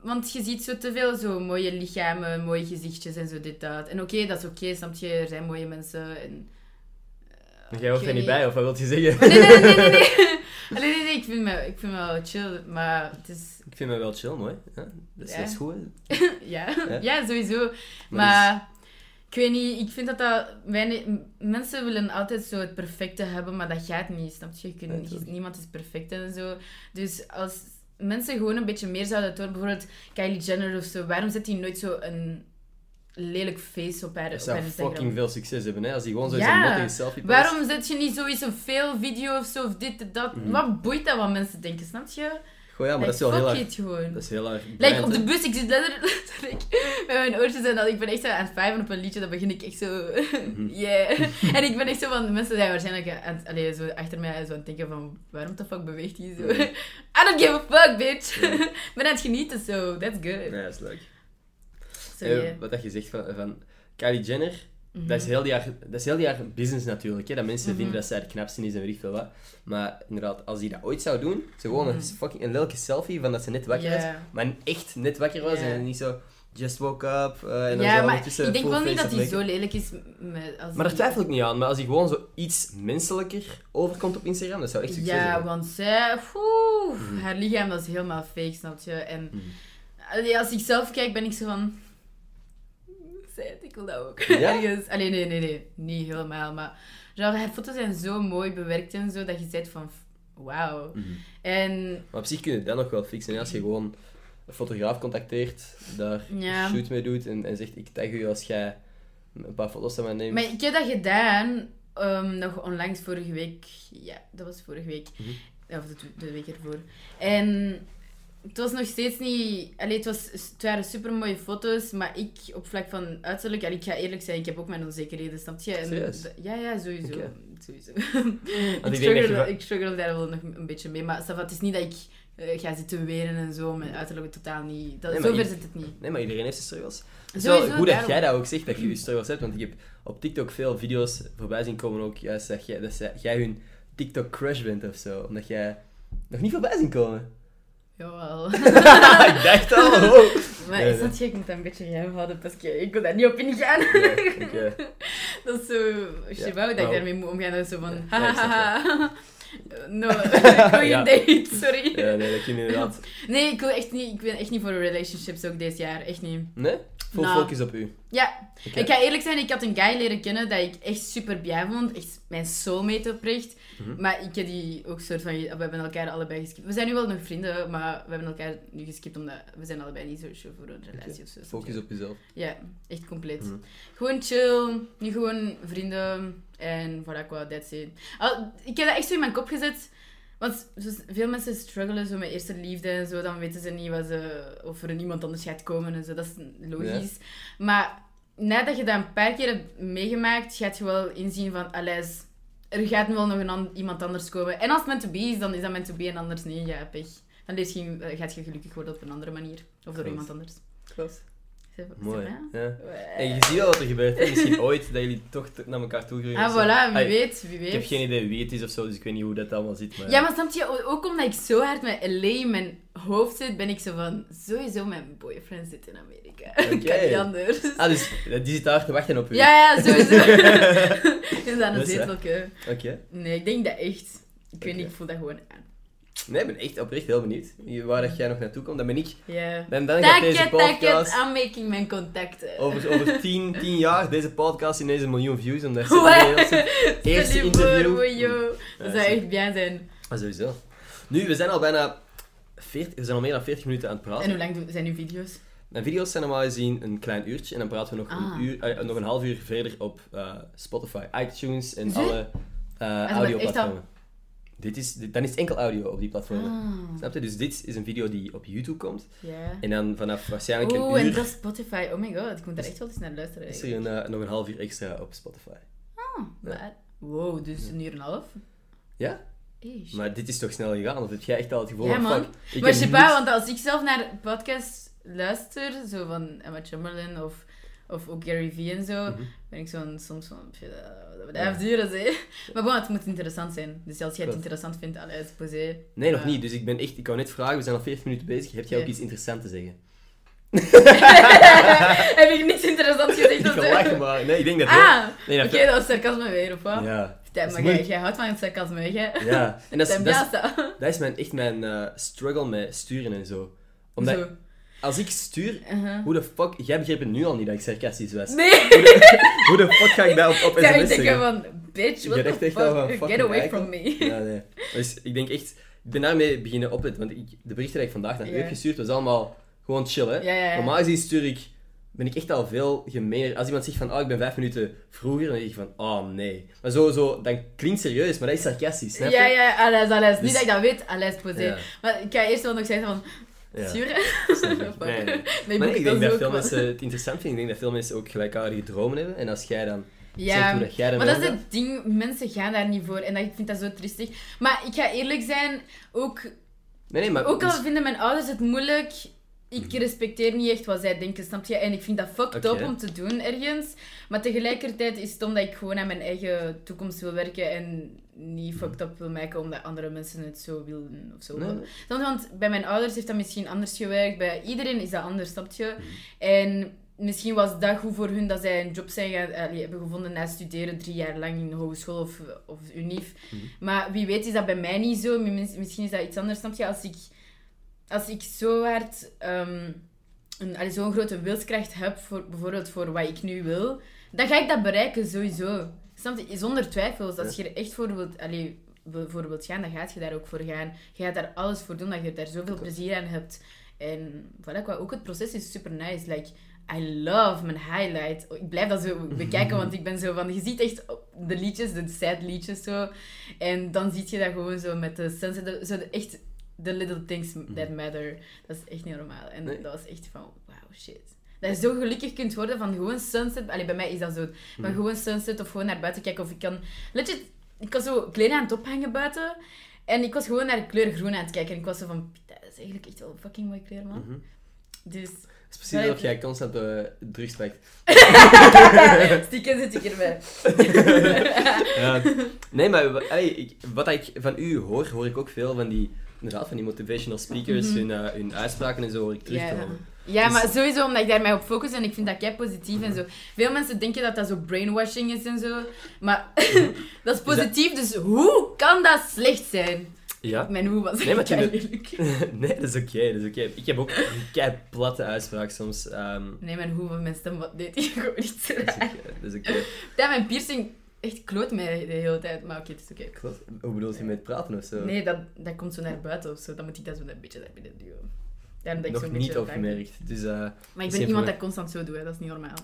Want je ziet zo te veel zo mooie lichamen, mooie gezichtjes en zo dit, dat. En oké, dat is oké, snap je? Er zijn mooie mensen en... Maar jij hoort er niet bij, of wat wil je zeggen? Nee, nee, nee, nee, nee. (laughs) Allee, nee, nee, ik vind me, ik vind me wel chill, maar het is... Ik vind me wel chill, mooi. Ja, dat, is, Ja. dat is goed. (laughs) Ja, Ja? ja sowieso. Maar Maar ik weet niet, ik vind dat dat weinig... Mensen willen altijd zo het perfecte hebben, maar dat gaat niet, snap je? Je kunt, niemand is perfect en zo. Dus als mensen gewoon een beetje meer zouden tonen, bijvoorbeeld Kylie Jenner of zo, waarom zet die nooit zo een lelijk face op haar, Dat op zou haar Instagram? fucking veel succes hebben, hè? Als die gewoon zo Ja. zo'n mottige selfie post. Waarom zet je niet zoiets een veel video of zo, of dit dat? Mhm. Wat boeit dat wat mensen denken, snap je? Goh, ja, maar dat is wel heel erg... gewoon. Dat is heel erg... Like, brand, op de bus, ik zit (laughs) letterlijk met mijn oortjes en dan, ik ben echt zo aan het vijven op een liedje, dan begin ik echt zo, Mhm. (laughs) yeah. En ik ben echt zo van, mensen zijn waarschijnlijk aan allee, zo achter mij zo aan het denken van, waarom de fuck beweegt hij zo? Mhm. (laughs) I don't give a fuck, bitch. Ja. ik ben aan het genieten, so that's good. Nee, dat is leuk. So, yeah. wat dat je zegt van, van Kylie Jenner, Mhm. dat, is heel die jaar, dat is heel die jaar business natuurlijk. Hè? Dat mensen Mhm. vinden dat zij het knapste is en weet ik veel wat. Maar inderdaad, als die dat ooit zou doen, ze gewoon een, Mhm. fucking, een lelijke selfie van dat ze net wakker was, Ja. maar echt net wakker was Ja. en niet zo just woke up eh, en dan ja, zo maar ik denk wel niet dat hij zo lelijk is met, als Maar daar twijfel ik niet aan. Maar als hij gewoon zo iets menselijker overkomt op Instagram, dat zou echt succes Ja, zijn. want zij, oeh, Mhm. haar lichaam dat is helemaal fake, snap je? En Mhm. allee, als ik zelf kijk, ben ik zo van... Ik wil dat ook. Ja? Ergens. Allee, nee, nee, nee. Niet helemaal, maar... Genre, foto's zijn zo mooi bewerkt en zo, dat je zegt van... Wauw. Mhm. En Maar op zich kun je dat nog wel fixen. hè. Als je gewoon een fotograaf contacteert, daar Ja. een shoot mee doet en, en zegt ik tag u als jij een paar foto's van mij neemt. Maar ik heb dat gedaan, ehm, nog onlangs vorige week. Ja, dat was vorige week. Mhm. Of de, de week ervoor. En het was nog steeds niet... Allee, het, was, het waren super mooie foto's, maar ik op vlak van uiterlijk... allee, ik ga eerlijk zijn, ik heb ook mijn onzekerheden, snap je? En Serieus? d- ja, ja, sowieso. Sowieso. (laughs) ik ik, je struggle, va- ik struggle daar wel nog een beetje mee. Maar het is niet dat ik eh, ga zitten wenen en zo. Mijn uiterlijk totaal niet. Dat, Nee, zover i- zit het niet. Nee, maar iedereen heeft zijn struggles. Sowieso, wel goed dat jij dat ook zegt, dat je je struggles hebt. Want ik heb op TikTok veel video's voorbij zien komen ook juist dat jij, dat jij hun TikTok crush bent of zo. Omdat jij nog niet voorbij zien komen. Jawel. (laughs) ik dacht al, (laughs) oh. Maar Nee, is dat gek? Ik moet dat een beetje geheim houden, que ik wil daar niet op ingaan. Ja, oké. (laughs) Dat is zo... Wou dat ik daarmee moet omgaan. Dat is zo van... No, going Ja. date, sorry. Ja, nee, dat je inderdaad. Nee, ik wil echt niet... Ik ben echt niet voor relationships ook dit jaar. Echt niet. Nee? Full Nou. focus op u. Ja, ik ga eerlijk zijn, ik had een guy leren kennen dat ik echt super blij vond. Echt mijn soulmate oprecht. Mhm. Maar ik heb die ook soort van... We hebben elkaar allebei geskipt. We zijn nu wel nog vrienden, maar we hebben elkaar nu geskipt omdat we zijn allebei niet zo sure voor een relatie of zo. Focus op jezelf. Ja, echt compleet. Mhm. Gewoon chill, nu gewoon vrienden en voilà, qua, that's it. Al, ik heb dat echt zo in mijn kop gezet. Want zoals veel mensen struggelen zo met eerste liefde en zo, dan weten ze niet wat ze, of er iemand anders gaat komen en zo. Dat is logisch. Maar nadat je dat een paar keer hebt meegemaakt, gaat je wel inzien van, alles, er gaat nu wel nog een an- iemand anders komen. En als het meant to be is, dan is dat meant to be en anders niet. Ja, pech. Dan lees je, gaat je gelukkig worden op een andere manier. Of door Klopt. iemand anders. Klopt. Mooi. Ja. Ouais. En je ziet wel wat er gebeurt. hè. Misschien (laughs) ooit dat jullie toch naar elkaar toe groeien. Ah, voilà, wie Ai, weet, wie weet. Ik heb geen idee wie het is of zo, dus ik weet niet hoe dat allemaal zit. Maar... Ja, maar snap je, ook omdat ik zo hard met LA in mijn hoofd zit, ben ik zo van, sowieso mijn boyfriend zit in Amerika. (laughs) Oké. kan niet anders. Ah, dus eh, die zit daar te wachten op u. Ja, ja, sowieso. (laughs) is dat een Dus, zetelke? Oké. Nee, ik denk dat echt. Ik weet niet, ik voel dat gewoon aan. Nee, ik ben echt oprecht heel benieuwd. Waar dat jij nog naartoe komt, dan ben ik... Ja. Dan, dan gaat Take deze podcast... I'm making mijn contacten. Over, over tien, tien jaar, deze podcast in deze miljoen views. Omdat (laughs) Wow. het eerste voor, interview... Ja, Dat zou echt bien zijn. Ah, sowieso. Nu, we zijn al bijna... 40, we zijn al meer dan 40 minuten aan het En praten. hoe lang doen- zijn uw video's? Mijn video's zijn normaal gezien een klein uurtje. En dan praten we nog, Ah. een, uur, eh, nog een half uur verder op eh, Spotify, iTunes en alle eh echt audioplatformen. Dit is, dit, dan is het enkel audio op die platformen. Ah, Snap je? Dus dit is een video die op YouTube komt. ja. En dan vanaf waarschijnlijk een Oeh, en uur dat is Spotify. Oh my god, ik moet daar echt wel eens naar luisteren. is er een, eh, nog een half uur extra op Spotify. Ah, maar- Wow, dus een uur en een half? Ja? Eesh. Maar dit is toch snel gegaan? Of heb jij echt al het gevoel Ja, van, man. fuck, ik maar je niets- want als ik zelf naar podcasts luister, zo van Emma Chamberlain of, of ook Gary Vee en zo, Mhm. ben ik zo'n, soms van, pff, dat duren, hè. Maar bon, het moet interessant zijn. Dus als jij het interessant vindt, allee, posé. Nee, nog Ja. niet. Dus ik ben echt... Ik wou net vragen, we zijn al 40 minuten bezig. Heb jij ook iets interessants te zeggen? (laughs) Heb ik niks interessants gezegd? (laughs) ik lachen, maar... Nee, ik denk dat... Ah, nee, oké, dat... dat was sarcasme weer, of wat? Ja. Vertel, is maar jij, jij houdt van het sarcasme, hè? Ja. En dat is, (laughs) dat is, dat is mijn, echt mijn eh, struggle met sturen en zo. Omdat Zo. Als ik stuur... Uh-huh. Hoe de fuck... Jij begreep het nu al niet dat ik sarcastisch was. Nee! Hoe de fuck ga ik dat op, op sms denken zeggen? van, bitch, what the van, fuck? Get away eikel. from me. Ja, nee. Dus ik denk echt... Ik ben daarmee beginnen opletten. Want ik, de berichten die ik vandaag naar u heb gestuurd, was allemaal gewoon chill, hè. Ja, ja, ja. Normaal gezien stuur ik... Ben ik echt al veel gemener. Als iemand zegt van, oh, ik ben vijf minuten vroeger, dan denk ik van, oh, nee. Maar zo, zo, dan klinkt serieus, maar dat is sarcastisch, snap je? Ja, ja, alles, alles. Dus- Niet dat ik dat weet, alles posé. Ja. Maar ik ga eerst wel nog zeggen van, Ja. sturen? Nee, nee. Nee, Maar ik denk dat veel mensen het interessant vinden. Ik denk dat veel mensen ook gelijkaardige dromen hebben. En als jij dan Ja, hoe dat jij maar dat is het ding, mensen gaan daar niet voor en dat, ik vind dat zo triestig. Maar ik ga eerlijk zijn, ook, Nee, nee, maar... ook al dus- vinden mijn ouders het moeilijk, ik respecteer niet echt wat zij denken, snap je? En ik vind dat fucked up om te doen ergens. Maar tegelijkertijd is het omdat ik gewoon aan mijn eigen toekomst wil werken en niet fucked up wil maken omdat andere mensen het zo willen of zo. Nee. Dan, want bij mijn ouders heeft dat misschien anders gewerkt. Bij iedereen is dat anders, snap je? Mhm. En misschien was dat goed voor hun dat zij een job zijn gaan, hebben gevonden na studeren drie jaar lang in de hogeschool of, of unief. Mhm. Maar wie weet is dat bij mij niet zo. Mis- Misschien is dat iets anders, snap je? Als ik, als ik zo hard ehm, een, zo'n grote wilskracht heb, voor, bijvoorbeeld voor wat ik nu wil, dan ga ik dat bereiken sowieso. Snap je? Zonder twijfels. Als je er echt voor wilt, allee, wil- voor wilt gaan, dan gaat je daar ook voor gaan. Je gaat daar alles voor doen, dat je daar zoveel plezier aan hebt. En voilà, qua- ook het proces is super nice. Like, I love mijn highlight. Ik blijf dat zo (laughs) bekijken, want ik ben zo van... Je ziet echt de liedjes, de sad liedjes zo. En dan zie je dat gewoon zo met de sunset. Zo de, echt the little things that matter. Dat is echt niet normaal. En Nee. dat was echt van, wow, shit. Dat je zo gelukkig kunt worden van gewoon sunset. Allee, bij mij is dat zo. Van gewoon sunset of gewoon naar buiten kijken. Of ik kan... Legit, ik was zo kleren aan het ophangen buiten. En ik was gewoon naar de kleur groen aan het kijken. En ik was zo van, dat is eigenlijk echt wel een fucking mooie kleur, man. Mhm. Dus... Het is precies alsof jij constant uh, drugs pakt. (laughs) Stiekem zit ik erbij. (laughs) Ja. Nee, maar allee, ik, wat ik van u hoor, hoor ik ook veel van die, inderdaad, van die motivational speakers, Mhm. hun, eh, hun uitspraken en zo hoor ik terugkomen. Ja, Dus- maar sowieso omdat ik daar mij op focus en ik vind dat jij positief en zo. Veel mensen denken dat dat zo brainwashing is en zo. Maar (laughs) dat is positief, dus hoe kan dat slecht zijn? Ja? Mijn hoe was Nee, maar kei (laughs) nee, dat is oké, dat is oké. Ik heb ook een kei platte uitspraak soms. ehm, Nee, mijn hoe van mijn stem wat deed ik (laughs) gewoon niet zo dat is raar. oké, dat is oké. Ja, mijn piercing echt kloot mij de hele tijd, maar oké, het is oké. Klopt. Hoe bedoel je met praten of zo? Nee, dat, dat komt zo naar buiten of zo. Dan moet ik dat zo een beetje naar binnen duwen. Daarom dat ik Nog niet opgemerkt. Dus eh, Maar ik ben iemand dat constant zo doet, hè. dat is niet normaal.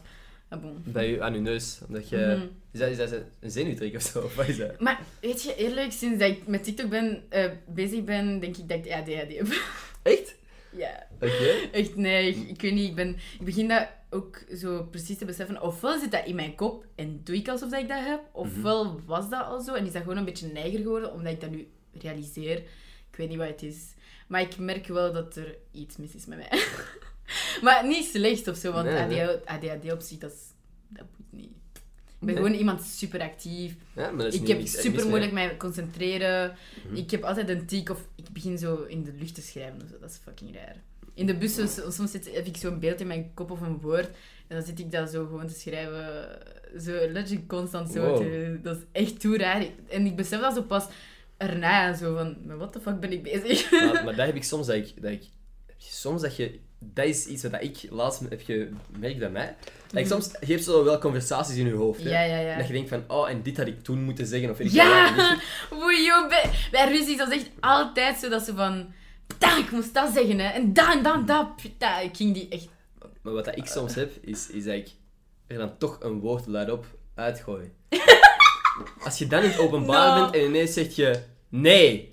Ah, bon. bij u aan uw neus. Omdat je, Mhm. is, dat, is dat een zenuwtrek of zo? Of wat is dat? Maar weet je, eerlijk, sinds dat ik met TikTok ben, eh, bezig ben, denk ik dat ik ADHD heb. (laughs) Echt? ja, Oké. echt nee. Ik, ik weet niet, ik, ben, ik begin dat ook zo precies te beseffen. Ofwel zit dat in mijn kop en doe ik alsof dat ik dat heb, ofwel was dat al zo en is dat gewoon een beetje neiger geworden, omdat ik dat nu realiseer. Ik weet niet wat het is. Maar ik merk wel dat er iets mis is met mij. (laughs) maar niet slecht of zo, want Nee, nee. ADHD, ADHD op zich, dat, is, dat moet niet. Ik ben Nee. gewoon iemand super actief. Ja, maar dat is Ik niet heb super mee. moeilijk mij concentreren. Mhm. Ik heb altijd een tik of ik begin zo in de lucht te schrijven of zo. Dat is fucking raar. In de bus, soms, soms zit, heb ik zo'n beeld in mijn kop of een woord. En dan zit ik dat zo gewoon te schrijven. Zo legit constant zo. Wow. dat is echt toe raar. En ik besef dat zo pas erna en zo van, met wat de fuck ben ik bezig? Maar, (laughs) maar dat heb ik soms dat ik, dat ik soms dat je dat is iets wat ik laatst heb gemerkt bij mij. Dat ik soms je hebt zo wel conversaties in je hoofd. Hè? Mhm. Ja, ja, ja. Dat je denkt van, oh, en dit had ik toen moeten zeggen. Of ik Ja! (laughs) Oei, joh, bij, bij ruzie was echt altijd zo dat ze van... Ik moest dat zeggen, hè. En dan, dan, dat. Putain, ik ging die echt... Maar wat dat ik soms heb, is, is dat ik er dan toch een woord luidop uitgooi. (laughs) Als je dan in het openbaar No. bent en ineens zeg je nee. (laughs)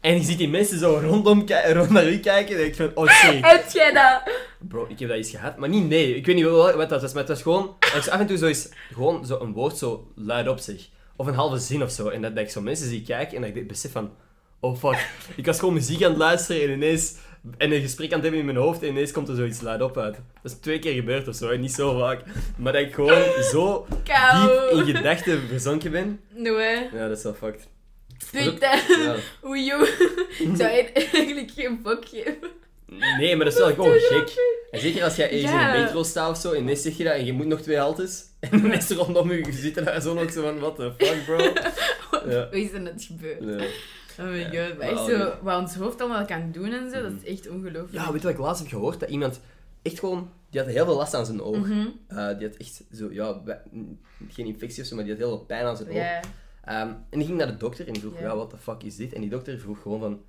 En je ziet die mensen zo rondom rond naar u kijken, denk ik van, oh shit. (laughs) Heb jij dat? Bro, ik heb dat eens gehad, maar niet nee. Ik weet niet wel wat dat was, maar het was gewoon... Ik af en toe zo eens, gewoon zo een woord zo luidop zeg. Of een halve zin of zo. En dat, dat ik zo mensen zie kijken en dat ik besef van... Oh fuck. Ik was gewoon muziek aan het luisteren en ineens... En een gesprek aan het hebben in mijn hoofd en ineens komt er zoiets luidop uit. Dat is twee keer gebeurd of zo, niet zo vaak. Maar dat ik gewoon zo (laughs) Kou. diep in gedachten verzonken ben. Hè. Ja, dat is wel fucked. Putain. Joh. Ik zou eigenlijk geen fuck geven. Nee, maar dat is wel gewoon gek. En zeker als jij ergens Ja. in de metro staat of zo, en ineens zeg je dat en je moet nog twee haltes. (laughs) En de mensen rondom je zitten daar zo nog zo van, what the fuck, bro? (laughs) Ja. Hoe is er net gebeurd? Nee. Oh my god. Maar Maar echt zo, wat ons hoofd allemaal kan doen en zo, dat is echt ongelooflijk. Ja, weet je wat ik laatst heb gehoord? Dat iemand echt gewoon, die had heel veel last aan zijn oog. Mhm. Eh, die had echt zo, ja, geen infectie of zo, maar die had heel veel pijn aan zijn oog. Ehm, en die ging naar de dokter en die vroeg, Ja. ja, what the fuck is dit? En die dokter vroeg gewoon van,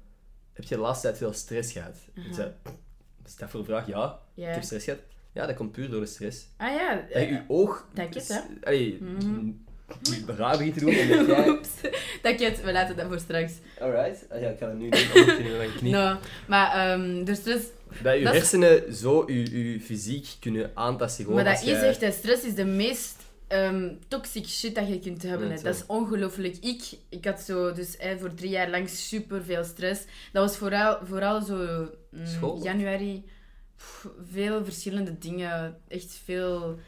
heb je de laatste tijd veel stress gehad? En ik zei, is dat voor een vraag? Ja, ik heb stress gehad. Ja, dat komt puur door de stress. Ah ja. Dat je je oog... Dank je, s- hè. Allee, Mhm. raar begint te doen en (laughs) dat jij... Oeps. Dank je, we laten dat voor straks. Alright. Ah, ja, ik ga dat nu (laughs) doen. No, maar ehm de stress... Dat je Dat is- hersenen zo je, je fysiek kunnen aantasten. Gewoon maar dat echt, hè, stress is de meest ehm toxic shit dat je kunt hebben. Dat is ongelooflijk. Ik, ik had zo dus hè, voor drie jaar lang super veel stress. Dat was vooral, vooral zo mm, januari. pff, veel verschillende dingen. Echt veel...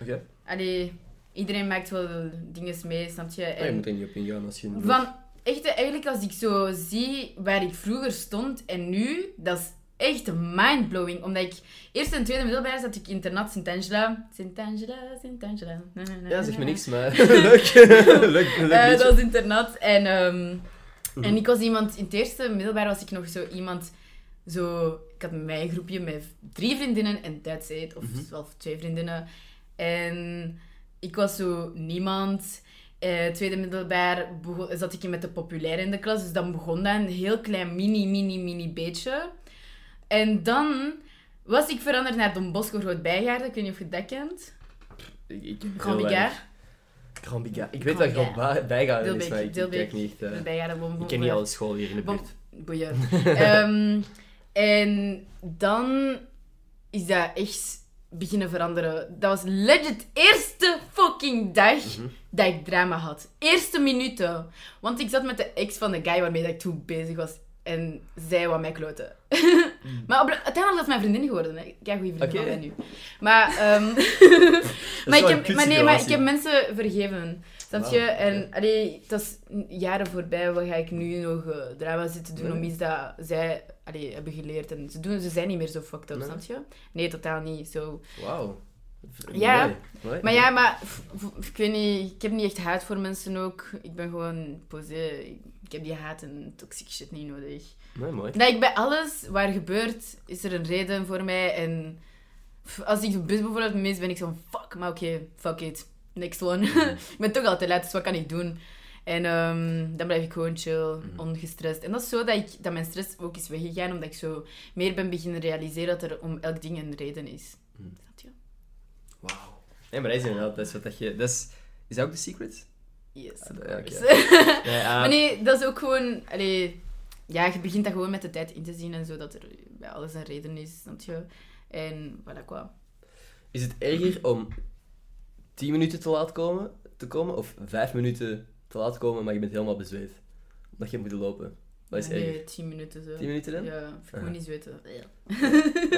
Allee, iedereen maakt wel dingen mee, snap je? Ja, je En- moet er niet op ingaan als je... Van, echt, eigenlijk als ik zo zie waar ik vroeger stond en nu, dat is echt mindblowing. Omdat ik eerst en tweede middelbaar zat ik internat Sint-Angela. Sint-Angela, Sint-Angela. Ja, zeg me niks, maar... (laughs) (laughs) leuk. leuk, leuk Eh, liedje. dat was internat. En, ehm, en ik was iemand, in het eerste middelbaar was ik nog zo iemand, zo, ik had met mij een groepje met drie vriendinnen en that's it. Of Mhm. wel twee vriendinnen. En ik was zo niemand. Eh, tweede middelbaar begon, zat ik met de populaire in de klas, dus dan begon dat een heel klein mini, mini, mini beetje. En dan was ik veranderd naar Don Bosco Groot Bijgaarden. Ik weet niet of je dat kent. Ik, ik, Grand Bigard. weinig. Grand Bigard. Ik weet dat Grand Bijgaarden is, maar ik, ik Deelbeek. kijk niet... eh, Bijgaarden, ik ken niet alle scholen hier in de buurt. Boeien. (laughs) Ehm, en dan is dat echt beginnen veranderen. Dat was legit eerste fucking dag Mhm. dat ik drama had. Eerste minuten. Want ik zat met de ex van de guy waarmee dat ik toen bezig was. En zij wou mij kloten. (laughs) maar op, uiteindelijk het mijn vriendin geworden. Hè. Kijk, goede vriendin mij nu. Maar, ehm, (laughs) (laughs) maar, ik heb, maar, nee, maar ik heb mensen vergeven. Snap je? En allee, dat is jaren voorbij. Wat ga ik nu nog eh, drama zitten doen Nee. om iets dat zij allee, hebben geleerd. En ze, doen, ze zijn niet meer zo fucked up, Nee. snap je? Nee, totaal niet. Zo. Wauw. Ja, Mooi, mooi. Maar ja, maar ik weet niet, ik heb niet echt haat voor mensen ook. Ik ben gewoon posé. Ik heb die haat en toxic shit niet nodig. Mooi, mooi. Dat ik bij alles waar gebeurt, is er een reden voor mij. En als ik de bus bijvoorbeeld mis, ben ik zo van fuck, maar oké, fuck it. Next one. (laughs) ik ben toch altijd laat, dus wat kan ik doen? En ehm, dan blijf ik gewoon chill, ongestrest. En dat is zo dat, ik, dat mijn stress ook is weggegaan, omdat ik zo meer ben beginnen realiseren dat er om elk ding een reden is. Je? Wauw. Nee, maar dat is inderdaad, dat is wat dat je... Dat is, is dat ook de secret? Yes. (laughs) Nee, ah, Maar nee, dat is ook gewoon... Allee, ja, je begint dat gewoon met de tijd in te zien en zo, dat er bij alles een reden is, snap je? En voilà, qua. Is het erger om 10 minuten te laat komen, te komen of 5 minuten te laat komen, maar je bent helemaal bezweet? Omdat je moet lopen. Wat is erger? Nee, tien minuten zo. 10 minuten dan? Ja, ik moet niet zweten. Ja.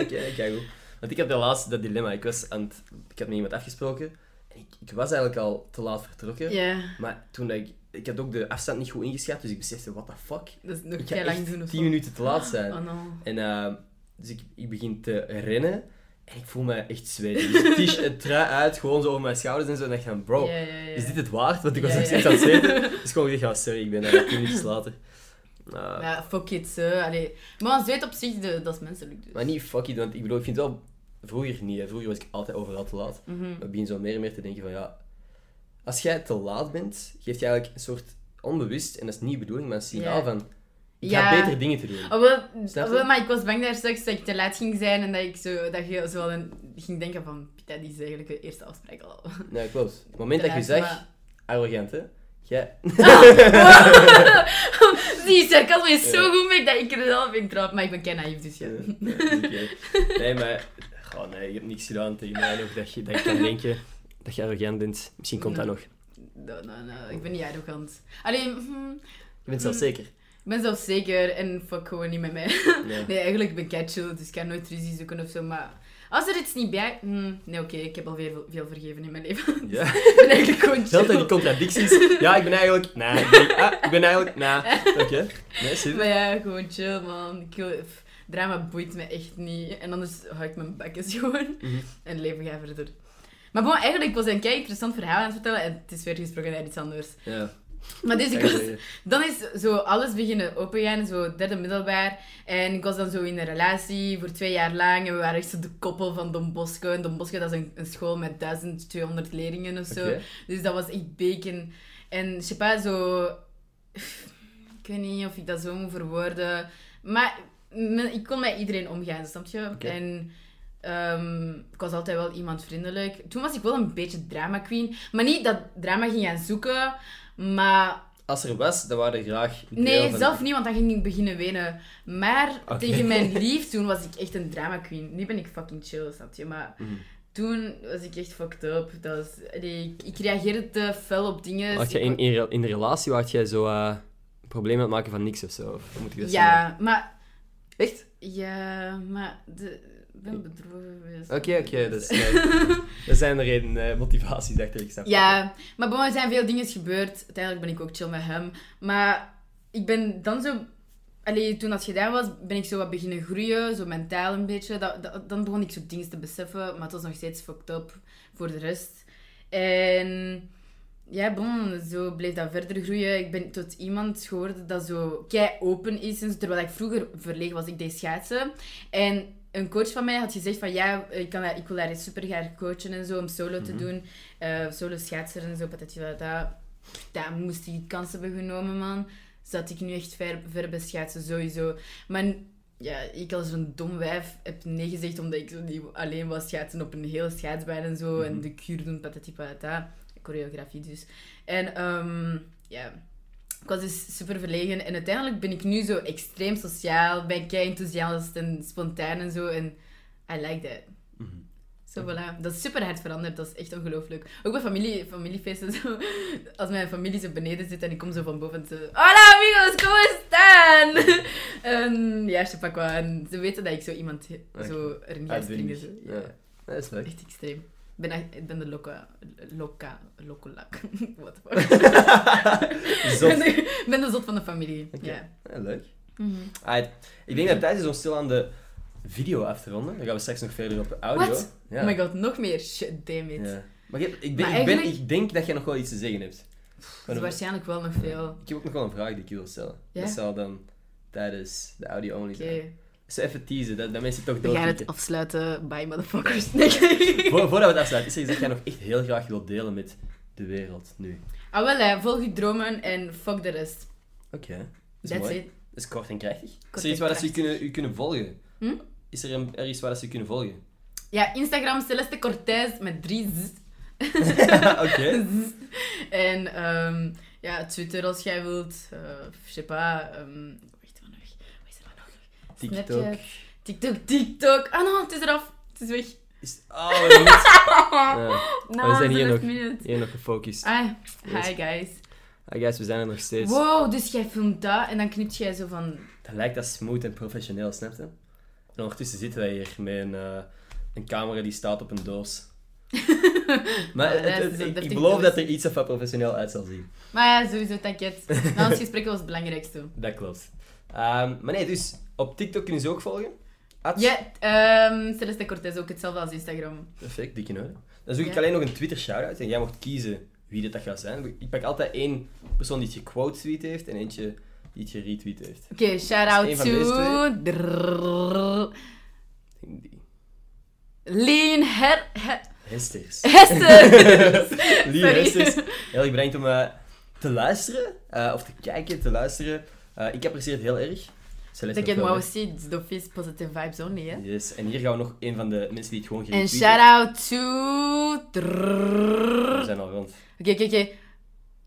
Oké, kijk goed. Want ik had de laatste dat dilemma. Ik, was aan het, ik had met iemand afgesproken en ik, ik was eigenlijk al te laat vertrokken. Ja, Maar toen dat ik... Ik had ook de afstand niet goed ingeschat, dus ik besefte, what the fuck? dat is nog Ik ga lang echt doen of 10 zo. minuten te laat (gasps) zijn. Oh no. En eh, dus ik, ik begin te rennen. En ik voel me echt zweet. Dus het (laughs) trui uit, gewoon zo over mijn schouders en zo. En dacht ik van, bro, is dit het waard? Want ik was nog steeds aan het (laughs) zweten. Dus gewoon gezegd, ja, sorry, ik ben er tien minuutjes later. Nou, Ja, fuck it, zo. Allee. Maar een zweet op zich, de, dat is menselijk dus. Maar niet fuck it, want ik bedoel, ik vind wel... Vroeger niet, hè. Vroeger was ik altijd overal te laat. Mhm. Maar ik begin zo meer en meer te denken van, ja... Als jij te laat bent, geeft je eigenlijk een soort onbewust, en dat is niet de bedoeling, maar een signaal Ja. van... Ik Ja. ga betere dingen te doen. Oh, wel, oh, wel, maar ik was bang daar straks dat ik te laat ging zijn en dat, ik zo, dat je zo wel een, ging denken van, Pita, die is eigenlijk de eerste afspraak al. Nee, klopt. Op het moment Te dat je zegt, maar- arrogant, hè. Jij... (laughs) Zie, sarcasme is zo goed mee dat ik er zelf in trap, maar ik ben kei naïef, dus ja. Nee. Nee, maar... Goh, nee, je hebt niks gedaan tegen mij nog dat je, dat je kan denken dat je arrogant bent. Misschien komt dat Nee. nog. Nou, nou, ik ben niet arrogant. Alleen, hm, Je bent zelfs zeker. ik ben zelf zeker en fuck gewoon niet met mij. Nee. Nee, eigenlijk ben ik chill, dus ik kan nooit ruzie zoeken of zo, maar... Als er iets niet bij... hm, nee, oké, ik heb al veel, veel vergeven in mijn leven. (laughs) Ja. ik ben eigenlijk gewoon Stel dat die chill. contradicties. Ja, ik ben eigenlijk... Nee, ik ben, ah, ik ben eigenlijk... Nee. (laughs) Oké. Nee, super. Maar ja, gewoon chill, man. Ik drama boeit me echt niet. En anders hou ik mijn bakjes (laughs) gewoon. Mhm. En leven ga verder. Maar bon, eigenlijk was een kei interessant verhaal aan het vertellen. En het is weer gesproken naar iets anders. Ja. Maar dus ik was... Dan is zo alles beginnen opengaan, zo derde middelbaar. En ik was dan zo in een relatie voor twee jaar lang. En we waren echt zo de koppel van Don Bosco. En Don Bosco, dat is een, een school met 1200 leerlingen of zo. Dus dat was echt bacon. En je pas, zo... Ik weet niet of ik dat zo moet verwoorden. Maar ik kon met iedereen omgaan, snap je? En ehm, ik was altijd wel iemand vriendelijk. Toen was ik wel een beetje drama queen. Maar niet dat drama ging gaan zoeken, maar... Als er was, dan waren er graag... Nee, van- zelf niet, want dan ging ik beginnen wenen. Maar tegen mijn (laughs) lief, toen was ik echt een drama queen. Nu ben ik fucking chill, snap je? Maar Mhm. toen was ik echt fucked up. Dat was, ik, ik reageerde te fel op dingen. Had je in, in, de relatie had jij zo uh, problemen aan het maken van niks of zo? Of moet ik dat zeggen? Ja, maar... Echt? Ja, maar... De, ben bedrogen geweest. Oké, oké. nee. dat zijn de redenen, eh, motivaties achter ik snap. Ja, maar bon, er zijn veel dingen gebeurd. Uiteindelijk ben ik ook chill met hem. Maar ik ben dan zo... Allee, toen dat gedaan was, ben ik zo wat beginnen groeien. Zo mentaal een beetje. Dat, dat- dan begon ik zo dingen te beseffen. Maar het was nog steeds fucked up voor de rest. En... Ja, bon, zo bleef dat verder groeien. Ik ben tot iemand geworden dat zo kei open is. Terwijl ik vroeger verlegen was, ik deed schaatsen. En een coach van mij had gezegd van ja, ik, kan dat, ik wil daar super graag coachen en zo, om solo te doen. Eh, solo schaatser en zo, patati patata. Daar moest ik kansen hebben genomen, man. Zat ik nu echt ver, ver bij schaatsen, sowieso. Maar ja, ik als een dom wijf heb nee gezegd omdat ik alleen was schaatsen op een hele schaatsbaan en zo. En de kuur doen, patati patata. Choreografie dus. En ehm, ja, ik was dus super verlegen. En uiteindelijk ben ik nu zo extreem sociaal. Ben kei enthousiast en spontaan en zo. En I like that. Mhm. Zo, voilà. Dat is super hard veranderd. Dat is echt ongelooflijk. Ook bij familie, familiefeesten. Zo. Als mijn familie zo beneden zit en ik kom zo van boven te... Hola amigos, ¿cómo están? (laughs) en ja, je sais pas quoi. En ze weten dat ik zo iemand zo erin ga springen. Zo. Ja. Dat is leuk. Echt extreem. Ik ben, echt- ik ben de loca... Loca... Locolak. (laughs) What the fuck. (laughs) Zot. Ik ben ben de zot van de familie. Ja. Ja, leuk. Mhm. Alright. Ik denk dat het tijd is om stil aan de video af te ronden. Dan gaan we straks nog verder op de audio. What? Ja. Oh my god, nog meer. Shit, damn it. Ja. Maar ik, ik, ben, Maar ik, ben, eigenlijk- ik denk dat jij nog wel iets te zeggen hebt. Dat is waarschijnlijk wel nog veel. Ik heb ook nog wel een vraag die ik wil stellen. Ja? Dat zal dan tijdens de audio only Oké. zijn. Dus even teasen, dat, dat mensen toch We gaan het afsluiten. Bye, motherfuckers. (laughs) Nee. Voor, voordat we het afsluiten, is er iets dat jij nog echt heel graag wilt delen met de wereld nu. ah, wel, hè. volg je dromen en fuck de rest. Oké. Dat is That's mooi. it. Dat is kort en krachtig. Is Kort er iets waar dat ze krachtig. kunnen, u kunnen volgen? Hm? Is er een, ergens waar dat ze u kunnen volgen? Ja, Instagram Celeste Cortez met drie z. (laughs) Oké. (laughs) En ehm, ja, Twitter als jij wilt. eh je sais pas. ehm wacht, wat nog? Wat is er dan nog? TikTok. Snapchat. TikTok, TikTok. Ah, no, het is eraf. Het is weg. Is... Oh, we. (laughs) Ja. Nou, we zijn hier nog, hier nog gefocust. Ah, Yes. hi guys. Ah, guys, we zijn er nog steeds. Wow, dus jij filmt dat en dan knipt jij zo van... Dat lijkt dat smooth en professioneel, snap je? En ondertussen zitten wij hier met een, eh, een camera die staat op een doos. (laughs) maar Ja, het- dat het- is een ik, beloof dat er iets of wat professioneel uit zal zien. Maar ja, sowieso, tanket. Nou, ons gesprek was het belangrijkste. Dat klopt. Ehm, maar nee, dus op TikTok kunnen ze ook volgen. At- Ja, ehm Celeste Cortez ook hetzelfde als Instagram. Perfect, dikke orde. Dan zoek ik Ja. alleen nog een Twitter shout-out en jij mocht kiezen wie dit dat gaat zijn. Ik pak altijd één persoon die het gequote tweet heeft en eentje die het geretweet heeft. Oké, shout-out een van to... Lean Her... Her... Hesters. Hester! (laughs) Lieve Sorry. Hesters. Heel erg bedankt om eh, te luisteren, eh, of te kijken, te luisteren. Eh, ik apprecieer het heel erg. Celeste moi wel, hè? aussi, it's d'office positive vibes only, hè. Yes, en hier gaan we nog een van de mensen die het gewoon En geretweet shout-out to... Drrrr. We zijn al rond. Oké, oké, oké.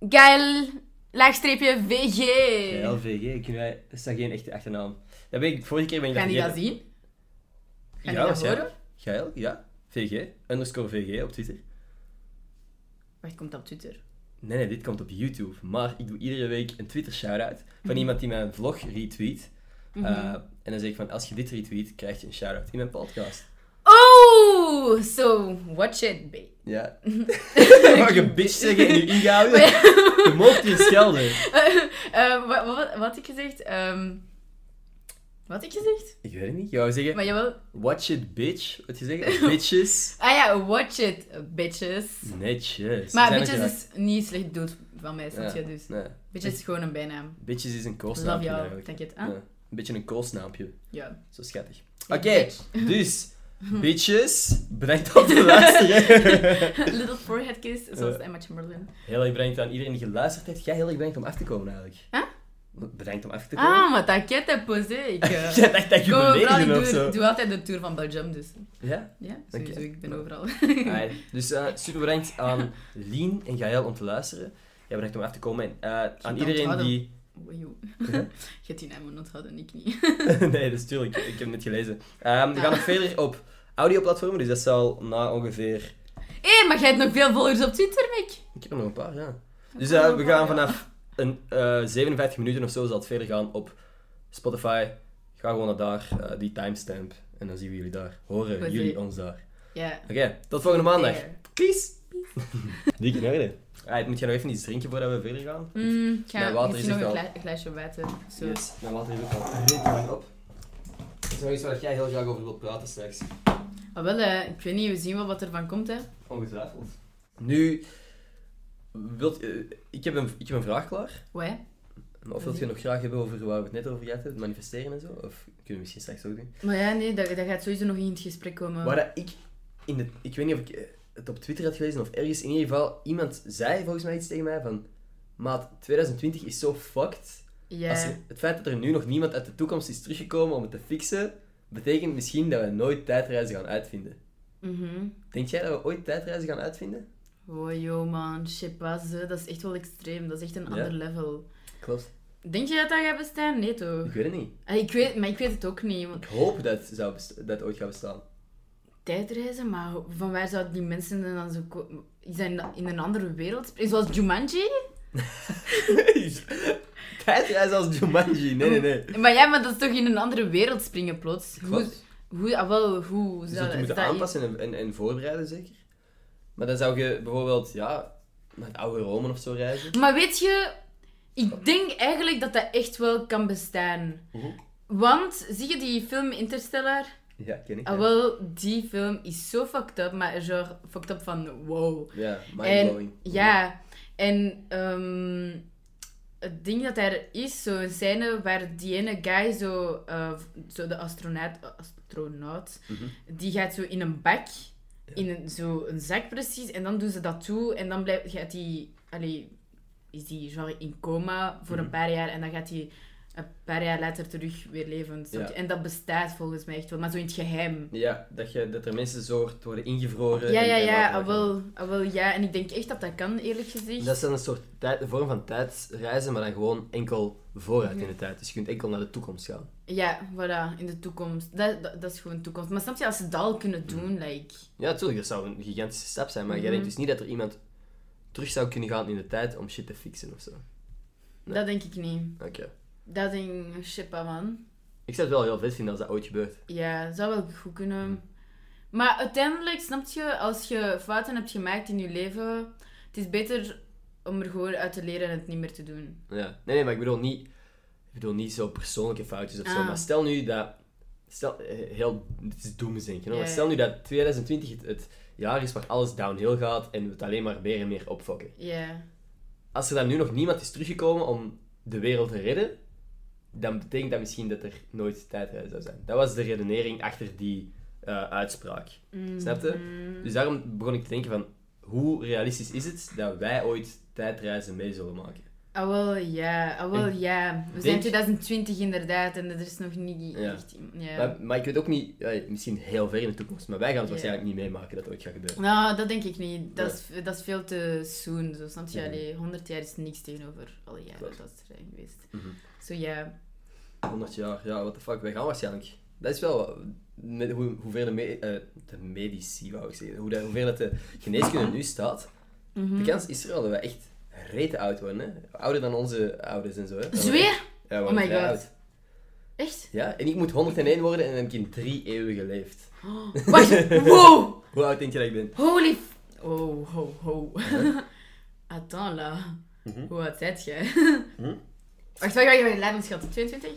Geil, laagstreepje VG. Ja, LVG, kunnen wij... Dat is dat geen echte achternaam. Dat ben ik, vorige keer ben ik dat Gaan die dat zien? Gaan Ja, die dat horen? Geil, ja. VG, underscore VG op Twitter. Wacht, komt dat op Twitter? Nee, nee, dit komt op YouTube. Maar ik doe iedere week een Twitter shout-out van iemand die mijn vlog retweet. Mhm. Eh, en dan zeg ik van, als je dit retweet, krijg je een shout-out in mijn podcast. Oh, so watch it, babe. Ja. (laughs) (laughs) Mag je bitch zeggen en je inhouden? Je mocht je schelden. (laughs) Eh, wat, wat, wat had ik gezegd? Ehm, wat had ik gezegd? Ik weet het niet. Je wou zeggen, Maar jawel. watch it bitch. Wat je zeggen? Bitches. Ah ja, watch it, bitches. Netjes. Maar bitches is niet slecht bedoeld van mij, snap Ja, je? Dus. Nee. Bitches is gewoon een bijnaam. Bitches is een Love koosnaampje jou, eigenlijk. denk je het? Ja, Ah? Een beetje een koosnaampje. Ja. Zo schattig. Oké, (laughs) dus... Bitches, bedankt om te (laughs) luisteren. (laughs) Little forehead kiss, zoals Ja. Emma Chamberlain. Heel erg bedankt aan iedereen die geluisterd heeft. Jij heel erg bedankt om af te komen eigenlijk. Huh? Bedankt om af te komen. Ah, maar t'inquiète, posé. Ik, uh, Jij dacht dat je overal, beneden ik ben of doe, zo. doe altijd de tour van Belgium, dus. Ja? Ja, sowieso, Oké. ik ben overal. Alright. Dus eh, super bedankt aan Lien en Gaël om te luisteren. Ja, bedankt om af te komen. En eh, aan iedereen die... Oei. Huh? (laughs) Je hebt die naam onthouden, ik niet. (laughs) nee, dat is tuurlijk. Ik heb het net gelezen. Ehm, we gaan nog verder op audioplatformen, dus dat zal na ongeveer... Hé, maar jij hebt nog veel volgers op Twitter, Mick. Ik heb er nog een paar, ja. Dus eh, we gaan vanaf een, eh 57 minuten of zo zal het verder gaan op Spotify. Ga gewoon naar daar, eh, die timestamp. En dan zien we jullie daar. Horen jullie ons daar. Ja. Oké, tot volgende maandag. Peace. (laughs) Dik in orde. Alright, moet je nog even iets drinken voordat we verder gaan? Mm, ik Mijn water is echt een, glaasje water. Zo. Yes, mijn water is ook al redelijk lang op. Dat is nog iets waar jij heel graag over wilt praten straks. Ah, wel, eh, ik weet niet, we zien wel wat er van komt, hè. Ongetwijfeld. Nu, wilt, eh, ik, heb een, ik heb een vraag klaar. Ouais. Of wilt je nog graag hebben over waar we het net over gehad hebben, manifesteren en zo? Of kunnen we misschien straks ook doen? Maar ja, nee, dat, dat gaat sowieso nog in het gesprek komen. Waar dat ik, in de, ik weet niet of ik het op Twitter had gelezen of ergens, in ieder geval, iemand zei volgens mij iets tegen mij van, maat, 2020 is zo fucked. Als het feit dat er nu nog niemand uit de toekomst is teruggekomen om het te fixen, betekent misschien dat we nooit tijdreizen gaan uitvinden. Mhm. Denk jij dat we ooit tijdreizen gaan uitvinden? Oh, yo, man. Je pas, dat is echt wel extreem. Dat is echt een Ja? ander level. Klopt. Denk je dat dat gaat bestaan? Nee, toch? Ik weet het niet. Ah, ik weet, maar ik weet het ook niet. Want Ik hoop dat het, zou best- dat het ooit gaat bestaan. Tijdreizen, maar van waar zouden die mensen dan zo komen? Dat in, een andere wereld? Zoals Jumanji? (laughs) tijdreizen als Jumanji. Nee, nee, nee. Maar ja, maar dat is toch in een andere wereld springen plots? Hoe, Klopt. hoe, ah, wel, hoe Je zou zult je moeten dat aanpassen en, en, en voorbereiden, zeker. Maar dan zou je bijvoorbeeld, ja, naar het oude Rome of zo reizen. Maar weet je, ik denk eigenlijk dat dat echt wel kan bestaan. Want, zie je die film Interstellar? Ja, ken ik. Ah, ja. wel, die film is zo fucked up, maar genre fucked up van wow. Ja, En, mindblowing. ja, en ehm, het ding dat er is, zo'n scène waar die ene guy zo, eh, zo de astronaut, astronaut Mhm. die gaat zo in een bak, in een, zo een zak precies, en dan doen ze dat toe, en dan blijft, gaat die, allee, is die genre in coma voor Mhm. een paar jaar, en dan gaat hij een paar jaar later terug weer leven. Ja. En dat bestaat volgens mij echt wel, maar zo in het geheim. Ja, dat, je, dat er mensen zo worden ingevroren. Ja, ja, ja, ah, wel, ah, wel, ja. En ik denk echt dat dat kan, eerlijk gezegd. Dat is dan een soort tijd, een vorm van tijdreizen, maar dan gewoon enkel vooruit Mhm. in de tijd. Dus je kunt enkel naar de toekomst gaan. Ja, voilà, in de toekomst. Dat, dat, dat is gewoon toekomst. Maar snap je, als ze dat al kunnen doen, like... Ja, natuurlijk, dat zou een gigantische stap zijn, maar jij Mhm. denkt dus niet dat er iemand terug zou kunnen gaan in de tijd om shit te fixen of zo. Nee. Dat denk ik niet. Oké. Dat ik, shit, man. Ik zou het wel heel vet vinden als dat ooit gebeurt. Ja, zou wel goed kunnen. Maar uiteindelijk, snap je, als je fouten hebt gemaakt in je leven, het is beter om er gewoon uit te leren en het niet meer te doen. Ja. Nee, nee, maar ik bedoel niet, ik bedoel niet zo persoonlijke foutjes of zo. Ah. Maar stel nu dat Stel, eh, heel, het is. Ja, Maar. Stel nu dat 2020 het, het jaar is waar alles downhill gaat en we het alleen maar meer en meer opfokken. Ja. Als er dan nu nog niemand is teruggekomen om de wereld te redden, dan betekent dat misschien dat er nooit tijdreizen zou zijn. Dat was de redenering achter die eh, uitspraak. Snap je? Mhm. Dus daarom begon ik te denken van, hoe realistisch is het dat wij ooit tijdreizen mee zullen maken? Ah, wel, ja. Ah, wel, Ik ja. We zijn denk- 2020 inderdaad en er is nog niet Ja. echt... Ja. Maar, maar ik weet ook niet, ja, misschien heel ver in de toekomst, maar wij gaan het waarschijnlijk niet meemaken dat het ooit gaat gebeuren. Nou, dat denk ik niet. Dat, is, dat is veel te soon. Zo, snap je? Ja. Allee, 100 jaar is niks tegenover alle jaren dat er zijn geweest. Mhm. Zo ja. 100 jaar, ja, what the fuck, wij gaan waarschijnlijk. Dat is wel met hoe, hoever de, me, eh, de medici, wou ik zeggen, hoe de, hoever dat de geneeskunde nu staat. Mhm. De kans is er wel dat we echt rete oud worden, hè? ouder dan onze ouders en zo. Hè? Zweer? Ja, Oh my god. oud. Echt? Ja, en ik moet 101 worden en dan heb ik in drie eeuwen geleefd. Wacht, wow! (laughs) Hoe oud denk je dat ik ben? Holy... f- Oh, ho, ho. (laughs) Attends, là. Mhm. Hoe oud jij? Hm? Wacht, wacht. Laat me schatten. 22?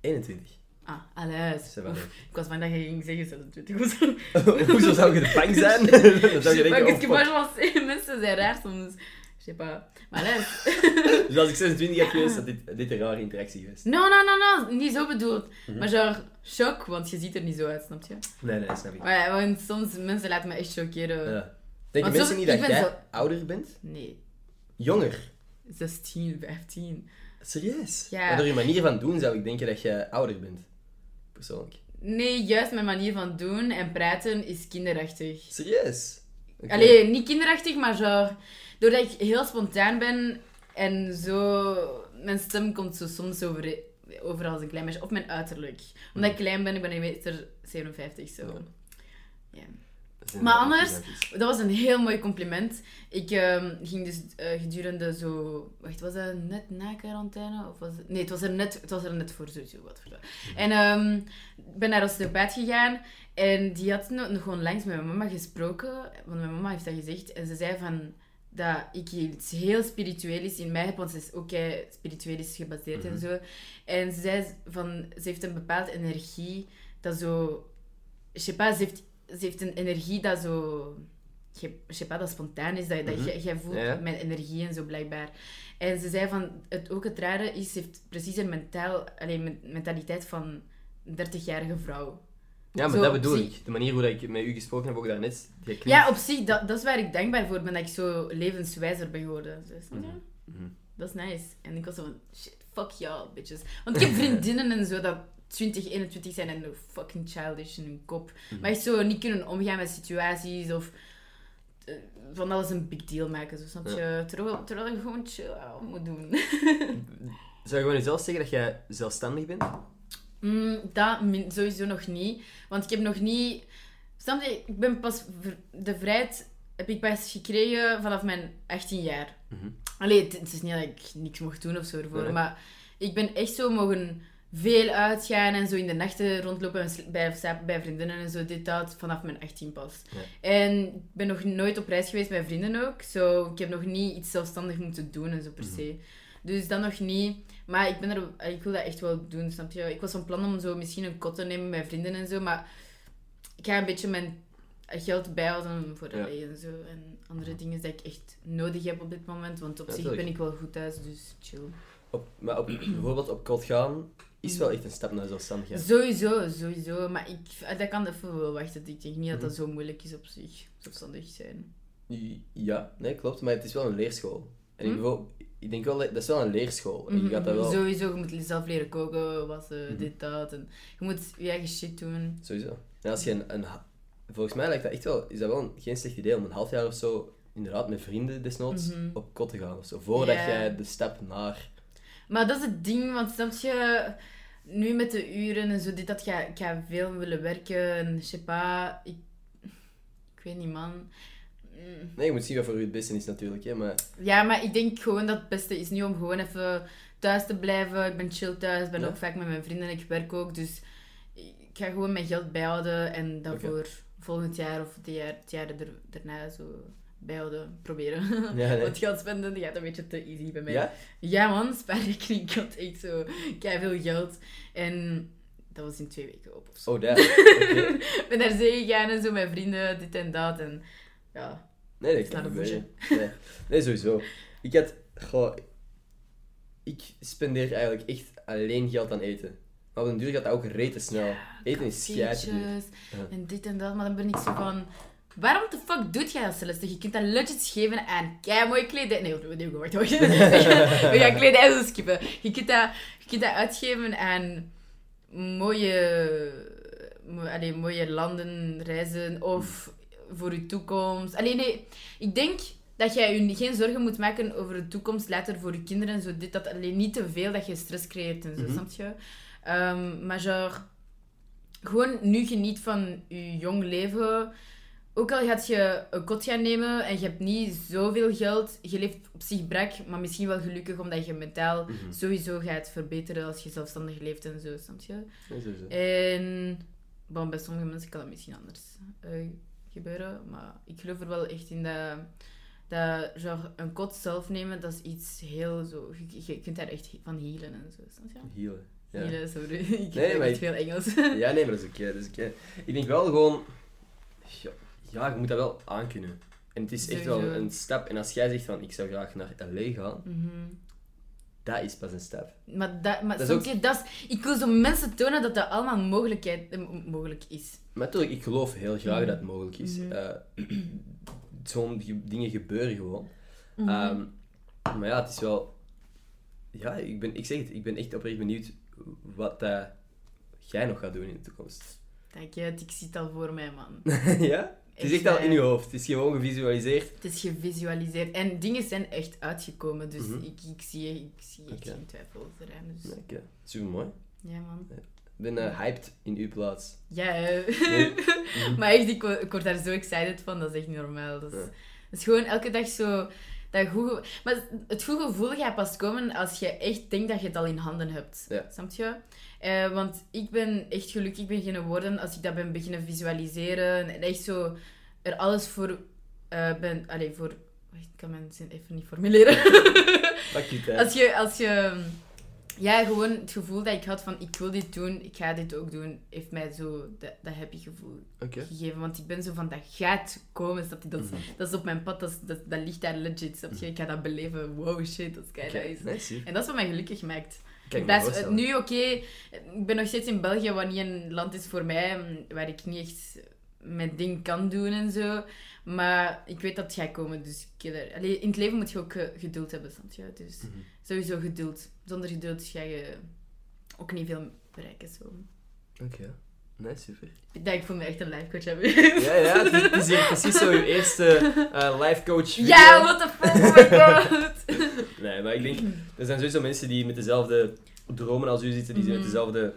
21. Ah, alles. Dat is. Ik was bang dat je ging zeggen 26 of zo. Hoezo zou je bang zijn? (laughs) dan zou je Maar denken, ik oh, je pense, mensen zijn raar soms. Je sais pas. Maar. (laughs) Dus als ik 26 heb geweest, had dit, (laughs) dit een rare interactie geweest. No, no, no, no. Niet zo bedoeld. Mhm. Maar genre, shock, want je ziet er niet zo uit, snap je? Nee, nee, dat snap ik. Maar want soms mensen laten me echt. Denken Want mensen zo- niet ik dat jij zo- ouder bent? Nee, Jonger? 16, 15. Serieus? Ja. Maar door je manier van doen zou ik denken dat jij ouder bent. Persoonlijk. Nee, juist mijn manier van doen en praten is kinderachtig. Serieus? Oké. Allee, niet kinderachtig, maar genre... Doordat ik heel spontaan ben en zo... Mijn stem komt zo soms over, over als een klein meisje. Of mijn uiterlijk. Omdat ik klein ben, ik ben een meter 57, zo. Ja. Ja. Maar anders-. Dat was een heel mooi compliment. Ik ehm, ging dus eh, gedurende zo... Wacht, was dat net na quarantaine? Of was het... Nee, het was er net, het was er net voor sowieso. Wat voor dat. En ehm, ik ben naar osteopaat gegaan. En die had nog, gewoon langs met mijn mama gesproken. Want mijn mama heeft dat gezegd. En ze zei van... Dat ik iets heel spiritueel in mij heb. Want ze is ook eh, spiritueel is gebaseerd en Mhm. zo. En ze zei van... Ze heeft een bepaalde energie dat zo... Je sais pas, ze heeft, ze heeft een energie dat zo... Je, pas, dat spontaan is. Dat, dat Mhm. jij- jij voelt Ja, mijn energie en zo blijkbaar. En ze zei van... Het, ook het rare is, ze heeft precies een mentaal, alleen, men- mentaliteit van een 30-jarige vrouw. Ja, maar Zo dat bedoel ik. De manier hoe dat ik met u gesproken heb, ook daarnet. klinkt- Ja, op zich, dat, dat is waar ik dankbaar voor ben, dat ik zo levenswijzer ben geworden. Mhm. Dat is nice. En ik was zo van, shit, fuck y'all, bitches. Want ik heb (laughs) vriendinnen en zo dat 20, 21 zijn en fucking childish in hun kop. Mhm. Maar echt zo niet kunnen omgaan met situaties of eh, van alles een big deal maken, zo, snap je? Terwijl, terwijl je gewoon chill moet doen. (laughs) Zou je gewoon jezelf zeggen dat jij zelfstandig bent? Mm, dat sowieso nog niet. Want ik heb nog niet... Snap je? Ik ben pas... De vrijheid heb ik pas gekregen vanaf mijn 18 jaar. Allee, het, het is niet dat ik niks mocht doen of zo ervoor. Nee. Maar ik ben echt zo mogen veel uitgaan en zo in de nachten rondlopen bij, bij vriendinnen en zo. Dit, dat, vanaf mijn 18 pas. Ja. En ik ben nog nooit op reis geweest met vrienden ook. Zo, ik heb nog niet iets zelfstandig moeten doen en zo per Mhm. se. Dus dat nog niet. Maar ik, ben er, ik wil dat echt wel doen, snap je? Ik was van plan om zo misschien een kot te nemen met vrienden en zo. Maar ik ga een beetje mijn geld bijhouden voor Ja. en zo. En andere dingen die ik echt nodig heb op dit moment. Want op Ja, zich ben ik wel goed thuis, dus chill. Op, maar op, bijvoorbeeld op kot gaan is wel echt een stap naar zelfstandigheid. Sowieso, sowieso. Maar ik, dat kan even wel wachten. Ik denk niet dat dat Mhm. zo moeilijk is op zich. Zelfstandig zijn. Ja, nee, klopt. Maar het is wel een leerschool. En ik, Hm? ik denk wel, dat is wel een leerschool. En je Mhm, gaat dat wel... Sowieso, je moet zelf leren koken, wassen, Mhm. dit, dat. En je moet je eigen shit doen. Sowieso. En als je een, een... Volgens mij lijkt dat echt wel... Is dat wel een, geen slecht idee om een half jaar of zo... Inderdaad, met vrienden desnoods op kot te gaan of zo. Voordat jij de stap naar... Maar dat is het ding, want snap je, nu met de uren en zo, dit, dat, ga, ik ga veel willen werken en je sais pas, ik, ik weet niet, man. Mm. Nee, je moet zien wat voor u het beste is natuurlijk, hè. Maar Ja, maar ik denk gewoon dat het beste is nu om gewoon even thuis te blijven. Ik ben chill thuis, ik ben Ja. ook vaak met mijn vrienden, ik werk ook, dus ik ga gewoon mijn geld bijhouden en dat Oké. voor volgend jaar of het jaar, het jaar er, daarna zo bijhouden, proberen. Ja, nee. Want geld spenden die gaat een beetje te easy bij mij. Ja? Ja man, spaarrekening, ik had echt zo veel geld. En Dat was in twee weken op of zo. Oh, daar. (laughs) Ik ben daar zee gegaan en zo met vrienden, dit en dat. En ja, Nee, dat Is naar kan niet douche. meer. Nee. nee, sowieso. Ik had... Goh, ik spendeer eigenlijk echt alleen geld aan eten. Maar op den duur gaat dat ook rete snel. eten is Ja. en dit en dat. Maar dan ben ik zo van... Waarom de fuck doet jij dat, Celeste? Je kunt dat legit geven aan kei mooie kledij. Nee, nee, wacht, wacht. We gaan kledij zo skippen. Je kunt, dat, je kunt dat uitgeven aan mooie, mo- allee, mooie landen, reizen of voor je toekomst. Alleen nee, ik denk dat jij je geen zorgen moet maken over de toekomst later voor je kinderen en zo. Dit, dat alleen niet te veel dat je stress creëert en zo, Mhm. snap je? Ehm, maar genre, gewoon nu geniet van je jong leven. Ook al gaat je een kot gaan nemen en je hebt niet zoveel geld, je leeft op zich brak, maar misschien wel gelukkig omdat je mentaal Mhm. sowieso gaat verbeteren als je zelfstandig leeft en zo, snap je? En bon, bij sommige mensen kan dat misschien anders eh, gebeuren, maar ik geloof er wel echt in dat, dat genre, een kot zelf nemen, dat is iets heel zo, je, je kunt daar echt van healen en zo, snap je? Healen. Ja. Healen, sorry, (laughs) ik Nee, heb maar echt ik- veel Engels. ja, nee, maar dat is oké. dat is oké. Ik denk wel gewoon... Ja, ja, je moet dat wel aankunnen. En het is echt wel Sowieso. een stap. En als jij zegt van, ik zou graag naar L.A. gaan, Mhm. dat is pas een stap. Maar, dat, maar Dat is snap je, dat is, ik wil zo mensen tonen dat dat allemaal mogelijkheid, eh, mogelijk is. Maar natuurlijk, ik geloof heel graag Mhm. dat het mogelijk is. Mhm. Eh, (clears throat) Zo'n ge- dingen gebeuren gewoon. Mhm. Ehm, maar ja, het is wel... Ja, ik, ben, ik zeg het, ik ben echt oprecht benieuwd wat eh, jij nog gaat doen in de toekomst. Dank je, ik zie het al voor mij, man. (laughs) ja? Het is Echt al in je hoofd. Het is gewoon gevisualiseerd. Het is gevisualiseerd. En dingen zijn echt uitgekomen, dus Mhm. ik, ik zie, ik zie echt geen twijfel eraan. Dus. Super mooi. Ja, man. Ik ben eh, hyped in uw plaats. Ja. Nee. (laughs) maar echt, ik, ik word daar zo excited van. Dat is echt normaal. Dat is, Ja. dat is gewoon elke dag zo... Dat maar het goede gevoel gaat pas komen als je echt denkt dat je het al in handen hebt. Ja. Snap je? Eh, want ik ben echt gelukkig beginnen worden als ik dat ben beginnen visualiseren. En echt zo er alles voor eh, ben... Allee, voor... Ik kan mijn zin even niet formuleren. Pak je tijd. Als je, als je, ja, gewoon het gevoel dat ik had van ik wil dit doen, ik ga dit ook doen, heeft mij zo dat, dat happy gevoel gegeven. Want ik ben zo van dat gaat komen, snap je? Dat, is, Mhm. dat is op mijn pad, dat, is- dat, dat ligt daar legit, snap je? Ik ga dat beleven, wow shit, dat is kei nice. zie. En dat is wat mij gelukkig maakt. Kijk, eh, nu oké, ik ben nog steeds in België, wat niet een land is voor mij, mm, waar ik niet echt mijn ding kan doen en zo. Maar ik weet dat het gaat komen, dus ik, allee, in het leven moet je ook eh, geduld hebben, snap je? Dus Mhm. sowieso geduld. Zonder geduld ga je ook niet veel bereiken. Zo. Oké. Nee, super. Dat ik voel me echt een life coach heb. Ja, ja, het is, het is hier precies zo uw (laughs) eerste eh life coach video. Ja, what the fuck, oh my god. (laughs) Nee, maar ik denk, er zijn sowieso mensen die met dezelfde dromen als u zitten, die Mhm. met dezelfde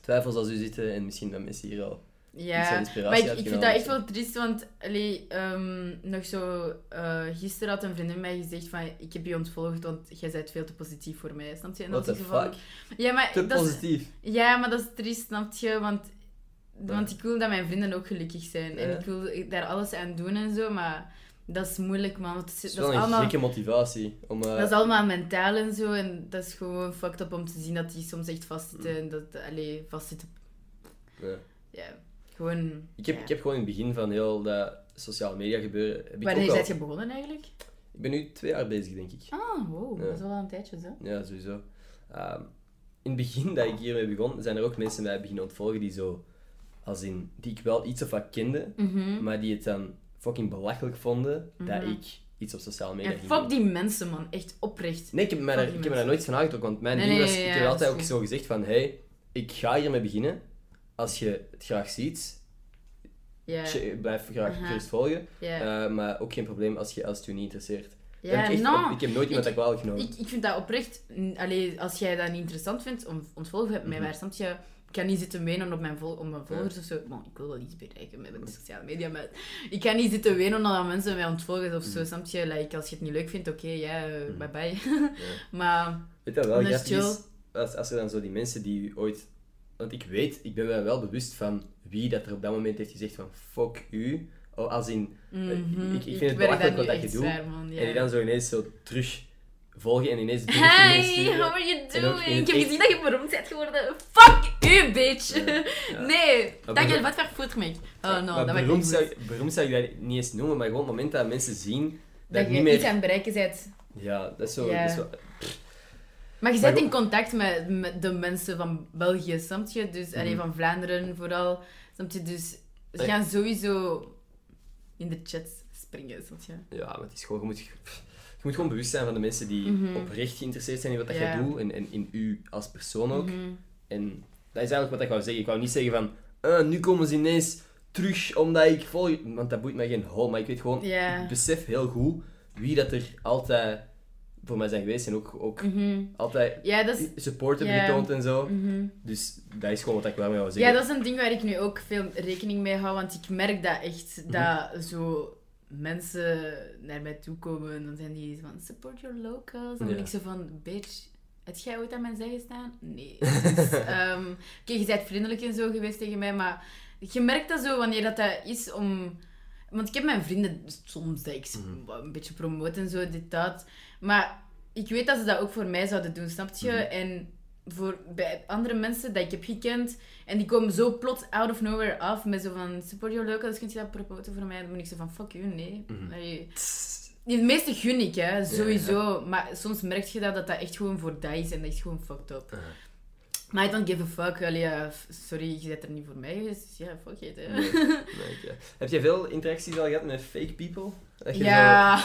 twijfels als u zitten. En misschien dat mensen hier al Ja, maar ik, ik vind dat echt wel triest, want allee, ehm, nog zo, eh, gisteren had een vriendin mij gezegd van, ik heb je ontvolgd, want jij bent veel te positief voor mij, snap je? En What van- fuck? Ja, maar Te dat is, positief. ja, maar dat is triest, snap je? Want, Ja. want ik wil dat mijn vrienden ook gelukkig zijn. En ik wil daar alles aan doen en zo, maar dat is moeilijk, man. want het is- is dat, wel is een allemaal, gekke motivatie. Om, eh, dat is allemaal mentaal en zo. En dat is gewoon fucked up om te zien dat die soms echt vastzitten. En dat, allee, vastzitten. ja. Ja, gewoon... ik, heb, ja. ik heb gewoon in het begin van heel dat sociale media gebeuren... Heb ik Wanneer ook al- ben je begonnen eigenlijk? Ik ben nu twee jaar bezig, denk ik. Ah, wow, Ja. dat is wel een tijdje zo. Ja, sowieso. Ehm, in het begin dat ik hiermee begon, zijn er ook mensen mij beginnen ontvolgen die zo... Als in, die ik wel iets of wat kende, Mhm. maar die het dan fucking belachelijk vonden dat Mhm. ik iets op sociale media En fuck die mensen, man. Echt oprecht. Nee, ik heb, me daar, ik heb me daar mensen. nooit van aangetrokken, want mijn Nee, ding nee, was... ja, ik heb altijd ook zo gezegd van, hey, ik ga hiermee beginnen. Als je het graag ziet, Ja, blijf graag gerust volgen. ja. Eh, maar ook geen probleem als, je, als het je niet interesseert. Ja heb ik, ik heb nooit iemand dat kwalijk genomen. ik, ik vind dat oprecht... mm, Allee, als jij dat niet interessant vindt, om, ontvolg het mij Mhm. maar. Snap je? Ik kan niet zitten wenen op mijn, vol op mijn volgers of zo. Ik wil wel iets bereiken met mijn sociale media, maar ik kan niet zitten wenen omdat mensen mij ontvolgen of zo. Mhm. Snap je? Like, als je het niet leuk vindt, oké, ja, eh, Mhm. bye bye. Ja. (laughs) maar... Weet wel Dat is? Als, als er dan zo die mensen die ooit... Want ik weet, ik ben mij wel bewust van wie dat er op dat moment heeft gezegd van fuck u. Oh, als in... mhm, ik- ik vind het belachelijk wat dat je doet. Ja. En die dan zo ineens zo terug volgen en ineens Hey, how are you doing? Ik heb echt- gezien dat je beroemd bent geworden. Fuck you, bitch. ja. Nee, Maar dank je, wat voor voet me. Oh no, dat beroemd, niet zou, beroemd zou je dat niet eens noemen, maar gewoon het moment dat mensen zien dat, Dat je niet meer... iets aan het bereiken bent. Ja, dat is zo... Ja. Dat is wel... Maar je zit in contact met, met de mensen van België, snap je? Dus, allee, Mhm. van Vlaanderen vooral, snap je? Dus ze gaan sowieso in de chat springen, snap je? Ja, maar het is gewoon... Je moet, je moet gewoon bewust zijn van de mensen die Mhm. oprecht geïnteresseerd zijn in wat dat Ja. jij doet en, en in u als persoon ook. Mhm. En dat is eigenlijk wat ik wou zeggen. Ik wou niet zeggen van... "Ah, nu komen ze ineens terug omdat ik volg... Want dat boeit mij geen hol. Maar ik weet gewoon... Ik besef heel goed wie dat er altijd voor mij zijn geweest. En ook, ook Mhm. altijd Ja, dat is... support hebben Ja. getoond en zo. mhm. Dus dat is gewoon wat ik wel mee Ja, zeggen. dat is een ding waar ik nu ook veel rekening mee hou, want ik merk dat echt, Mhm. dat zo mensen naar mij toe komen en dan zijn die van, support your locals. Dan ben Ja. ik zo van, bitch, heb jij ooit aan mijn zij gestaan? Nee. (laughs) Dus, ehm, Oké, je bent vriendelijk en zo geweest tegen mij, maar je merkt dat zo wanneer dat, dat is om... Want ik heb mijn vrienden soms dat ik Mhm. een beetje promote en zo, dit, dat. Maar ik weet dat ze dat ook voor mij zouden doen, snap je? Mhm. En voor bij andere mensen dat ik heb gekend, en die komen zo plots out of nowhere af met zo van support your locals, kun je dat promoten voor mij? Dan ben ik zo van fuck you, nee. Mhm. De meeste gun ik, hè, sowieso. Maar soms merk je dat, dat dat echt gewoon voor dat is en dat is gewoon fucked up. Maar I don't give a fuck. Allee, ja, sorry, je bent er niet voor mij geweest. Dus ja, fuck it, hè. Nee, nee, ik, ja. Heb jij veel interacties al gehad met fake people? Dat je Ja. (laughs)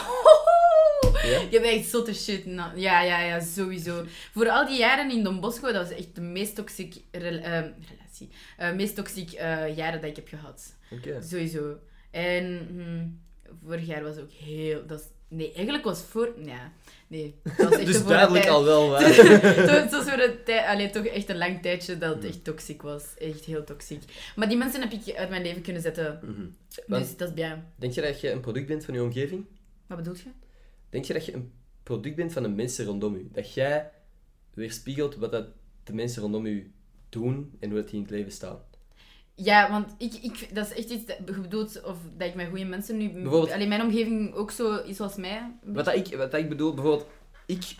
Ja? Je hebt echt zotte shit. Ja, ja, ja, sowieso. Voor al die jaren in Don Bosco, dat was echt de meest toxic ehm, relatie. Eh, meest toxic eh, jaren dat ik heb gehad. Zo... Oké. Sowieso. En hm, vorig jaar was ook heel... Dat nee, eigenlijk was voor... Ja, nee. Dat was echt Dus duidelijk al wel, maar... (laughs) Het was voor een tijd, allee, toch echt een lang tijdje dat het echt toxic was. Echt heel toxic. Maar die mensen heb ik uit mijn leven kunnen zetten. Mhm. Dus dat is bien. Denk je dat je een product bent van je omgeving? Wat bedoel je? Denk je dat je een product bent van de mensen rondom je? Dat jij weerspiegelt wat dat de mensen rondom je doen en hoe dat die in het leven staan? Ja, want ik, ik, dat is echt iets dat je bedoelt of dat ik met goede mensen nu... Bijvoorbeeld- Alleen mijn omgeving ook zo is zoals mij. Wat, dat ik, wat dat ik bedoel, bijvoorbeeld, ik,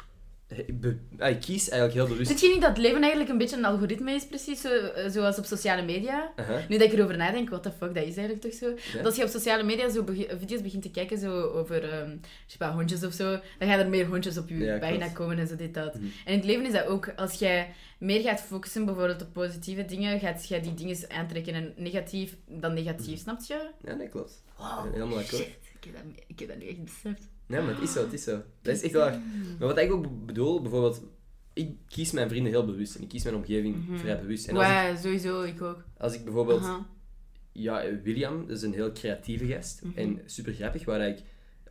ik, kies eigenlijk heel bewust... Vind je niet dat leven eigenlijk een beetje een algoritme is, precies zo, eh, zoals op sociale media? Aha. Nu dat ik erover nadenk, what the fuck, dat is eigenlijk toch zo? Ja. Dat als je op sociale media zo video's begint te kijken zo over ehm, je hondjes of zo, dan gaan er meer hondjes op je Ja, pagina komen en zo dit dat. Mhm. En in het leven is dat ook, als jij meer gaat focussen bijvoorbeeld op positieve dingen, gaat jij die dingen aantrekken en negatief dan negatief, snap je? Ja, nee, klopt. Wow, Helemaal akkoord. ik heb, dat, ik heb dat nu echt beseft. Nee, maar het is zo, het is zo. Dat is echt waar. Maar wat ik ook bedoel, bijvoorbeeld, ik kies mijn vrienden heel bewust en ik kies mijn omgeving Mhm. vrij bewust. En als, ik, Ja, sowieso, ik ook. als ik bijvoorbeeld, ja, William is een heel creatieve gast Mhm. en super grappig, waar ik,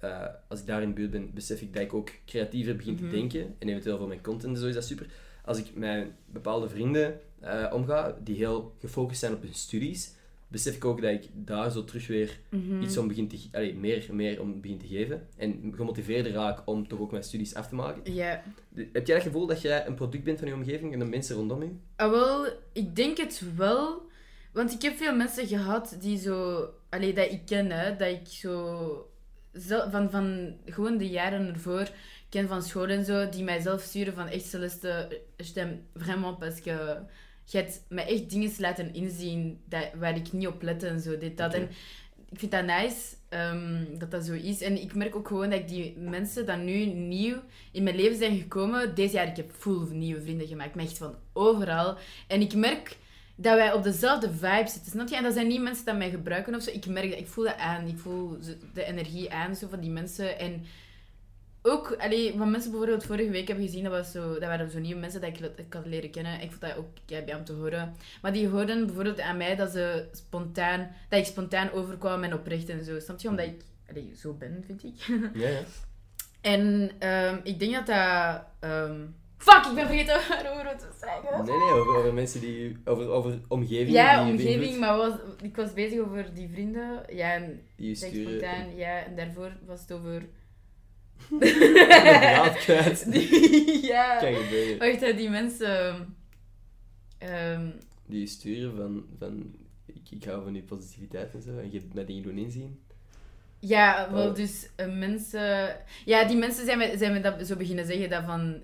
eh, als ik daar in de buurt ben, besef ik dat ik ook creatiever begin Mhm. te denken en eventueel voor mijn content en zo is dat super. Als ik met bepaalde vrienden eh, omga, die heel gefocust zijn op hun studies, besef ik ook dat ik daar zo terug weer Mhm. iets om begin te, allee, meer, meer om begin te geven. En gemotiveerder raak om toch ook mijn studies af te maken. Ja. Heb jij het gevoel dat jij een product bent van je omgeving en de mensen rondom je? Ah, wel, ik denk het wel. Want ik heb veel mensen gehad die zo... Allee, dat ik ken, hè. Dat ik zo... Van, van gewoon de jaren ervoor ken van school en zo. Die mij zelf sturen van echt Celeste, je t'aime vraiment parce que... Je hebt mij echt dingen laten inzien dat, waar ik niet op lette en zo. Dit, dat. En ik vind dat nice ehm, dat dat zo is. En ik merk ook gewoon dat ik die mensen die nu nieuw in mijn leven zijn gekomen... Deze jaar, ik heb full nieuwe vrienden gemaakt. Maar echt van overal. En ik merk dat wij op dezelfde vibe zitten. Snap je? En dat zijn niet mensen die mij gebruiken of zo. Ik merk dat, ik voel dat aan. Ik voel de energie aan zo, van die mensen. En ook, allee, wat mensen bijvoorbeeld vorige week hebben gezien, dat, was zo, dat waren zo nieuwe mensen dat ik, ik had leren kennen. Ik vond dat ook kei om te horen. Maar die hoorden bijvoorbeeld aan mij dat, ze spontaan, dat ik spontaan overkwam en oprecht en zo. Snap je? Omdat ik allee, zo ben, vind ik. (laughs) Ja, ja. En ehm, ik denk dat dat... ehm, Fuck, ik ben vergeten (laughs) waarover we het zeggen. Nee, nee, over, over mensen die... Over, over omgeving Ja, die omgeving, maar was, ik was bezig over die vrienden. Ja, en Die je sturen... spontaan, ja, en daarvoor was het over... (laughs) Kwijt. (laughs) Die, ja. Kan gebeuren. Wacht, hè, die mensen... ehm, Die sturen van... van ik, ik hou van je positiviteit en zo. En je hebt mij dingen doen inzien. Ja, wel, Oh. dus eh, mensen... Ja, die mensen zijn me, zijn me dat zo beginnen zeggen, dat van...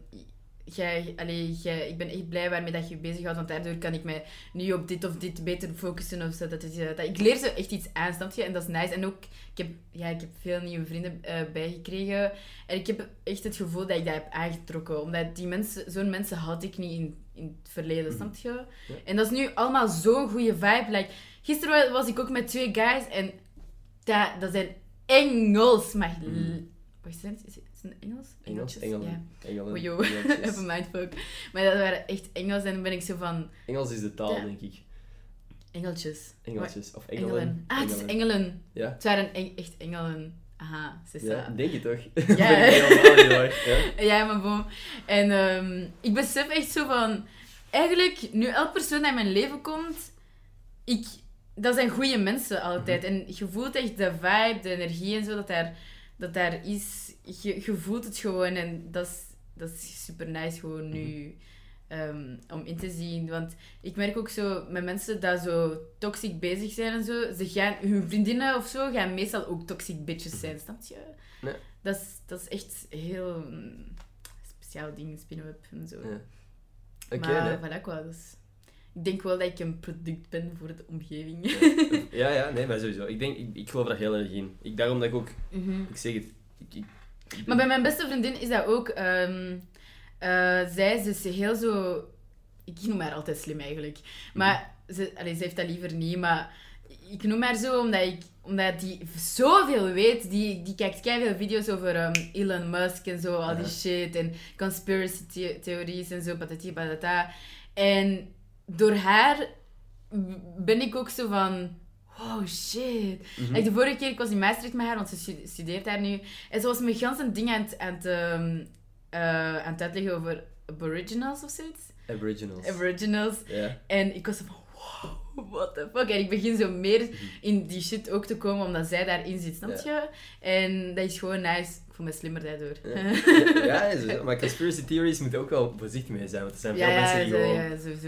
Jij, allee, jij, ik ben echt blij waarmee dat je je bezighoudt, want daardoor kan ik mij nu op dit of dit beter focussen of zo. Dat is, eh, dat, ik leer ze echt iets aan, snap je? En dat is nice. En ook, ik heb, ja, ik heb veel nieuwe vrienden eh, bijgekregen. En ik heb echt het gevoel dat ik dat heb aangetrokken. Omdat die mensen, zo'n mensen had ik niet in, in het verleden, snap je? En dat is nu allemaal zo'n goede vibe. Like, gisteren was ik ook met twee guys en dat, dat zijn Engels. Maar... Wacht, is het, is het een Engels? Engels, Engeltjes? Engelen. Ja. Engelen. Engeltjes. (laughs) Even mindfuck. Maar dat waren echt Engels en dan ben ik zo van... Engels is de taal, Ja. denk ik. Engeltjes. Engeltjes. Of engelen. Engelen. Ah, het is engelen. Ja. Het waren eng- echt engelen. Aha, Ja, sissa. denk je toch? Ja. (laughs) Ja? (laughs) Ja, maar boom. En ehm, ik besef echt zo van... Eigenlijk, nu elke persoon die in mijn leven komt... Ik, dat zijn goede mensen altijd. Mhm. En je voelt echt de vibe, de energie en zo dat daar, dat daar is. Je, je voelt het gewoon. En dat is, dat is super nice gewoon nu... Mhm. ehm, om in te zien. Want ik merk ook zo met mensen die zo toxic bezig zijn en zo. Ze gaan, hun vriendinnen of zo gaan meestal ook toxic bitches zijn, snap je? Nee. Dat, is, dat is echt heel mm, speciaal ding, spin-up en zo. Ja. Oké, maar nee. voilà, dus ik denk wel dat ik een product ben voor de omgeving. (laughs) Ja, ja, nee, maar sowieso. Ik, denk, ik, ik geloof daar heel erg in. Ik, daarom dat ik ook... Mhm. Ik zeg het. Ik Maar bij mijn beste vriendin is dat ook. ehm, eh, zij is dus heel zo. Ik noem haar altijd slim eigenlijk. Maar ze, allee, ze heeft dat liever niet. Maar ik noem haar zo omdat, ik, omdat die zoveel weet. Die, die kijkt veel video's over ehm, Elon Musk en zo, al die Ja. shit. En conspiracy the- theories en zo, patati patata. En door haar ben ik ook zo van. Oh shit. Mhm. Like, de vorige keer, ik was in Maastricht met haar, want ze stu- studeert daar nu. En ze was me gans een ding aan het, aan het, ehm, eh, aan het uitleggen over aboriginals of zoiets. Aboriginals. Aboriginals. ja. En ik was zo van, wow, what the fuck. En ik begin zo meer in die shit ook te komen, omdat zij daarin zit, snap je? En dat is gewoon nice. Ik voel me slimmer daardoor. Ja. (laughs) Maar conspiracy theories moeten ook wel voorzichtig mee zijn. Want er zijn veel ja, mensen die zo,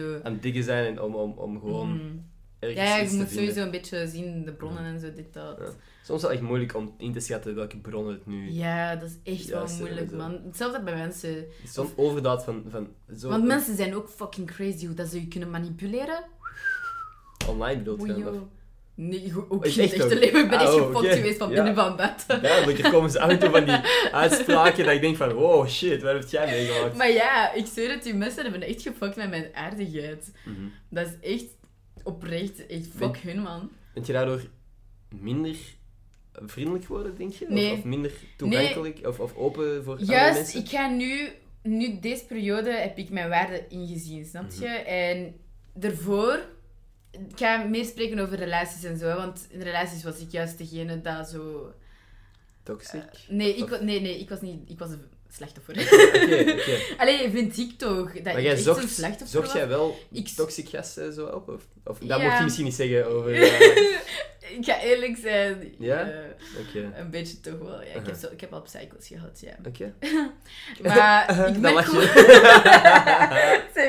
gewoon aan het diggen zijn en om, om, om gewoon Mhm. Ergens Ja, ja, je moet sowieso een beetje zien, de bronnen en zo, dit, dat. Ja. Soms is het echt moeilijk om in te schatten welke bronnen het nu... Ja, dat is echt wel Juist, moeilijk, man. Hetzelfde bij mensen. Zo'n overdaad van... van zo Want mensen zijn ook fucking crazy hoe dat ze je kunnen manipuleren. Online bedoelt je Oei, joh. Nee, go- ook Is in het echt echte ook? leven. Ik ben Ah, echt oh, gefokt oké. geweest van Ja. binnen van bed. Duidelijk, er komen ze af en toe van die (laughs) uitspraken dat ik denk van... Wow, shit, wat heb jij meegemaakt? Maar ja, ik zweer het, die mensen hebben echt gefokt met mijn aardigheid. Mhm. Dat is echt oprecht, echt fuck hun, man. Bent je daardoor minder vriendelijk geworden, denk je? Of- Nee. Of, minder toegankelijk? Of, of open voor Juist, mensen? ik ga nu, nu deze periode heb ik mijn waarden ingezien, snap je? Mhm. En daarvoor, ik ga meer spreken over relaties en zo, want in relaties was ik juist degene dat zo... Toxic? Nee, ik, Of- nee, nee, ik was niet, ik was slachtoffer. (laughs) Oké, oké. Allee, vind ik toch, dat Maar ik jij echt zocht, slachtoffer zocht jij wel Ik- toxic gasten zo op? Of, of dat Ja. mocht je misschien niet zeggen over... (laughs) eh, ik ga eerlijk zijn. Ja? eh, Oké, een beetje toch wel. Ja, ik, heb Uh-huh. zo, ik heb al psychos gehad, ja. oké. (laughs) Maar ik Dan merk gewoon...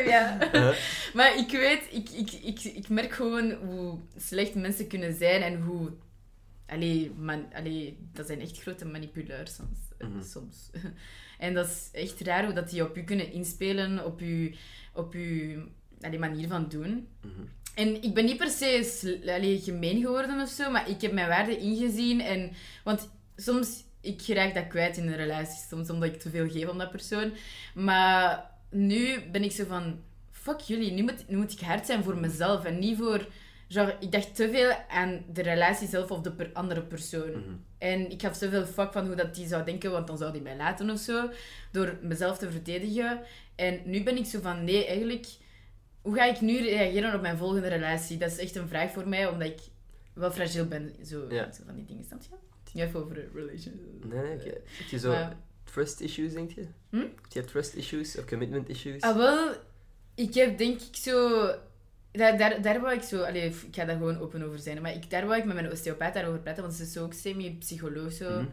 ja. Uh-huh. Maar ik weet, ik, ik, ik, ik merk gewoon hoe slecht mensen kunnen zijn en hoe... Allee, man, allee, dat zijn echt grote manipuleurs soms. eh, Mhm. soms. En dat is echt raar hoe dat die op u kunnen inspelen, op uw, op uw allee, manier van doen. Mhm. En ik ben niet per se allee, gemeen geworden of zo, maar ik heb mijn waarden ingezien. En, want soms, ik raak dat kwijt in een relatie, soms omdat ik te veel geef aan dat persoon. Maar nu ben ik zo van, fuck jullie, nu moet, nu moet ik hard zijn voor mezelf en niet voor... Genre, ik dacht te veel aan de relatie zelf of de per- andere persoon. Mhm. En ik gaf zoveel fuck van hoe dat die zou denken, want dan zou die mij laten of zo. Door mezelf te verdedigen. En nu ben ik zo van, nee, eigenlijk... Hoe ga ik nu reageren op mijn volgende relatie? Dat is echt een vraag voor mij, omdat ik wel fragiel ben. Zo, Ja. zo van die dingen, snap je? Niet even over een relationship. Nee. Heb je zo Maar- trust issues, denk je? Hm? Heb je trust issues of commitment issues? Ah, wel, ik heb denk ik zo... Daar, daar, daar wou ik zo... Allee, ik ga daar gewoon open over zijn. Maar ik, daar wou ik met mijn osteopaat daarover praten, want ze is zo ook semi-psycholoog. Zo. Mhm.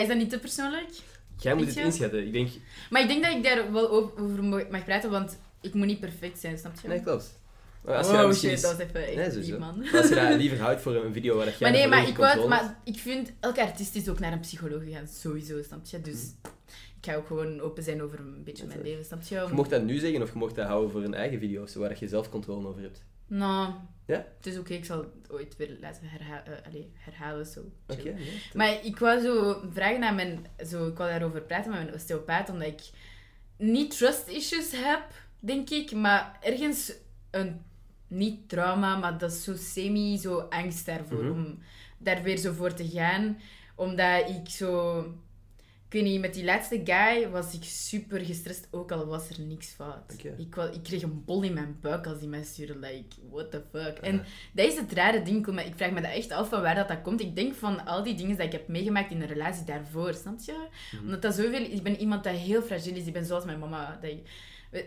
Is dat niet te persoonlijk? Jij moet het je? inschatten. Ik denk... Maar ik denk dat ik daar wel over mag praten, want ik moet niet perfect zijn, snap je? Nee, klopt. Als je dat Oh shit, dat is even echt Nee, diep, sowieso. man. Als je dat (laughs) liever houdt voor een video waar jij Maar nee, maar ik, wou, maar ik vind elke artiest is ook naar een psycholoog gegaan, sowieso, snap je? Dus ik ga ook gewoon open zijn over een beetje mijn leven, snap je? Je mocht dat nu zeggen of je mocht dat houden voor een eigen video, zo waar je zelf controle over hebt. Nou, Ja? het is oké, ik zal het ooit weer laten herha eh, herhalen, zo. Nee, Maar ik wou zo vragen aan mijn... Zo, ik wou daarover praten met mijn osteopaat, omdat ik niet trust issues heb, denk ik. Maar ergens een... Niet trauma, maar dat is zo semi, zo angst daarvoor. Mhm. Om daar weer zo voor te gaan. Omdat ik zo... Ik weet niet, met die laatste guy was ik super gestrest, ook al was er niks fout. Ik, ik kreeg een bol in mijn buik als die mij stuurde. Like, what the fuck. En dat is het rare ding. maar Ik vraag me dat echt af van waar dat, dat komt. Ik denk van al die dingen die ik heb meegemaakt in een relatie daarvoor, snap je? Mhm. Omdat dat zoveel... Ik ben iemand dat heel fragiel is. Ik ben zoals mijn mama. Dat ik,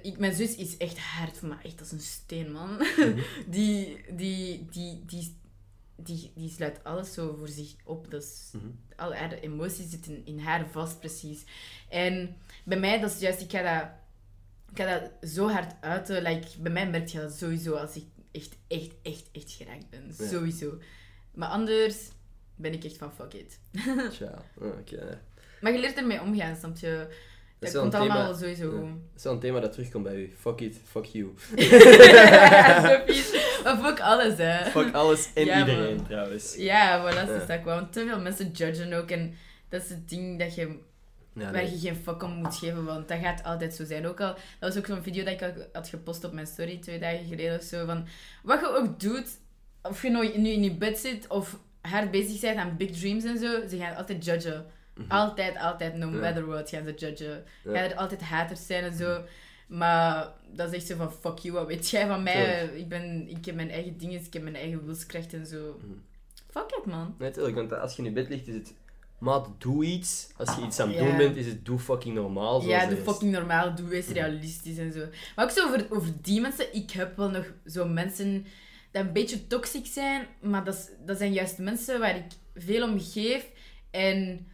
ik, mijn zus is echt hard voor me. Echt als een steen, man. Mhm. (laughs) die, die, die, die, die, die sluit alles zo voor zich op. Dat is, Mhm. Al haar emoties zitten in haar vast, precies. En bij mij, dat is juist... Ik ga dat, ik ga dat zo hard uiten. Like, bij mij merk je dat sowieso als ik echt, echt, echt, echt geraakt ben. Ja. Sowieso. Maar anders ben ik echt van fuck it. (laughs) Tja, oké. Maar je leert ermee omgaan, snap je? Dat is Dat wel komt een allemaal thema- sowieso goed. Dat is wel een thema dat terugkomt bij u. Fuck it, fuck you. (laughs) Maar fuck alles, hè. Fuck alles en Ja, iedereen, man. trouwens. Ja, voilà, dat Ja. is dat gewoon. Te veel mensen judgen ook. En dat is het ding dat je, Ja, waar nee. je geen fuck om moet geven, want dat gaat altijd zo zijn. Ook al, dat was ook zo'n video dat ik had gepost op mijn story twee dagen geleden of zo. Van, wat je ook doet, of je nou nu in je bed zit of hard bezig bent aan big dreams en zo, ze gaan altijd judgen. Altijd, altijd, no Mhm. Matter what, gaan ze judgen. Gaan er altijd haters zijn en zo. Maar dat is echt zo van, fuck you, wat weet jij van mij? Ik, ben, ik heb mijn eigen dingen, ik heb mijn eigen wilskracht en zo. Mhm. Fuck it, man. Nee, tuurlijk, want als je in je bed ligt, is het... Maat, doe iets. Als je iets aan het doen bent, is het doe fucking normaal. Ja, doe fucking normaal, doe eens realistisch en zo. Maar ook zo over, over die mensen, ik heb wel nog zo mensen die een beetje toxic zijn, maar dat, dat zijn juist mensen waar ik veel om geef. En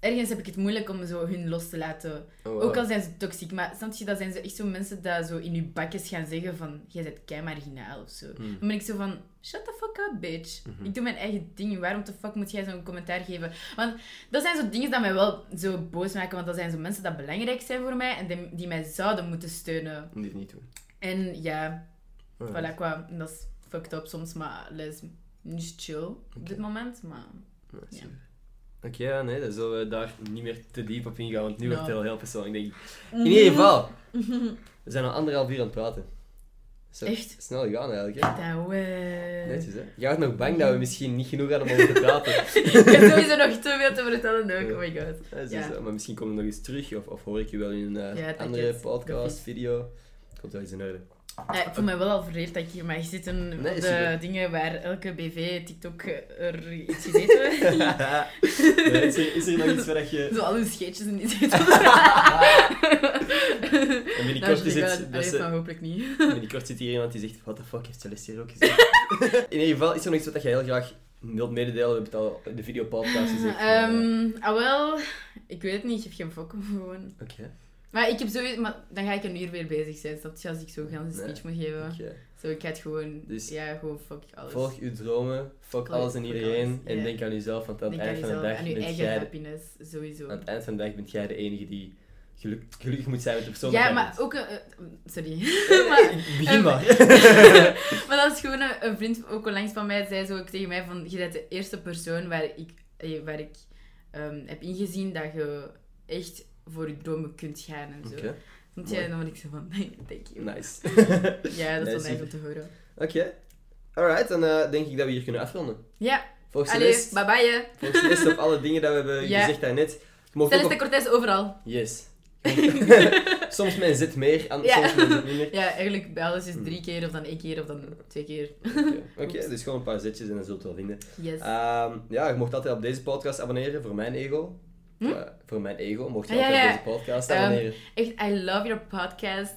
ergens heb ik het moeilijk om zo hun los te laten. Oh, wow. Ook al zijn ze toxic, maar snap je, dat zijn zo echt zo mensen die zo in je bakjes gaan zeggen van, jij bent kei marginaal of zo. Hmm. Dan ben ik zo van, shut the fuck up, bitch. Mhm. Ik doe mijn eigen ding. Waarom de fuck moet jij zo'n commentaar geven? Want dat zijn zo dingen die mij wel zo boos maken, want dat zijn zo mensen die belangrijk zijn voor mij en die, die mij zouden moeten steunen. Moet dit niet doen. En ja, Alright. voilà, qua, dat is fucked up soms, maar les niet chill op dit moment, maar... Ja. Oké, ja, nee, dan zullen we daar niet meer te diep op ingaan, want nu Ja. wordt het wel heel persoonlijk, denk ik. In ieder geval, (laughs) we zijn al anderhalf uur aan het praten. Zo, Echt? Snel gegaan eigenlijk, hè? Dat we... Netjes, hè? Jij nog bang dat we misschien niet genoeg hadden om over te praten. (laughs) Ik heb sowieso nog te veel te vertellen ook, oh my god. Ja, zo, Ja. zo. Maar misschien komen we nog eens terug, of, of hoor ik je wel in een eh, Ja, andere podcast, video. Komt wel eens in orde. Ja, ik voel me wel al vereerd dat ik hier mag zitten Nee, op de super. dingen waar elke BV, TikTok er iets gezeten (laughs) Ja, is, er, is er nog iets waar dat je... Zo al hun scheetjes en niet zitten. En binnenkort is het... Dat hopelijk niet. (laughs) binnenkort zit hier iemand die zegt, what the fuck, heeft Celeste hier ook gezegd? (laughs) in ieder geval, is er nog iets wat je heel graag wilt mededelen? We hebben het al in de videopodcast gezegd. Ehm, ah wel, ik weet het niet, ik heb geen fok om gewoon. Oké, Maar ik heb sowieso, maar dan ga ik een uur weer bezig zijn, snap je, als ik zo gaan een speech moet geven. Zo, ik ga het gewoon, Dus- ja, gewoon fuck alles. Volg uw dromen, fuck Volg- alles en iedereen. alles, En ja. denk aan jezelf, want aan het Denk eind van de dag bent eigen jij... happiness, sowieso. Aan het eind van de dag bent jij de enige die geluk, gelukkig moet zijn met de persoon Ja, dat maar bent. ook, een- eh, sorry. (laughs) Nee, maar, nee, Begin ehm, maar. (laughs) maar dat is gewoon een, een vriend ook onlangs van mij, zei zo ook tegen mij van, je bent de eerste persoon waar ik, eh, waar ik ehm, heb ingezien dat je echt voor je dromen kunt gaan en zo. Oké, Want ja, dan ben ik zo van, nee, thank you. nice. (laughs) Ja, dat is nice om te horen. Oké. Alright, dan eh, denk ik dat we hier kunnen afronden. Ja, Volg allee, bye bye. volg Celeste op alle dingen dat we hebben (laughs) Ja. gezegd daarnet. Celeste op... Cortez overal. Yes. (laughs) soms een zet meer, en Ja. soms zet minder. Ja, eigenlijk bij alles is drie keer of dan één keer of dan twee keer. Oké, Oeps. dus gewoon een paar zetjes en dan zult het wel vinden. Yes. Ehm, ja, je mocht altijd op deze podcast abonneren voor mijn ego. Hm? Voor mijn ego mocht je Ah, ja, altijd ja. op deze podcast Ehm, abonneren. Echt, I love your podcast.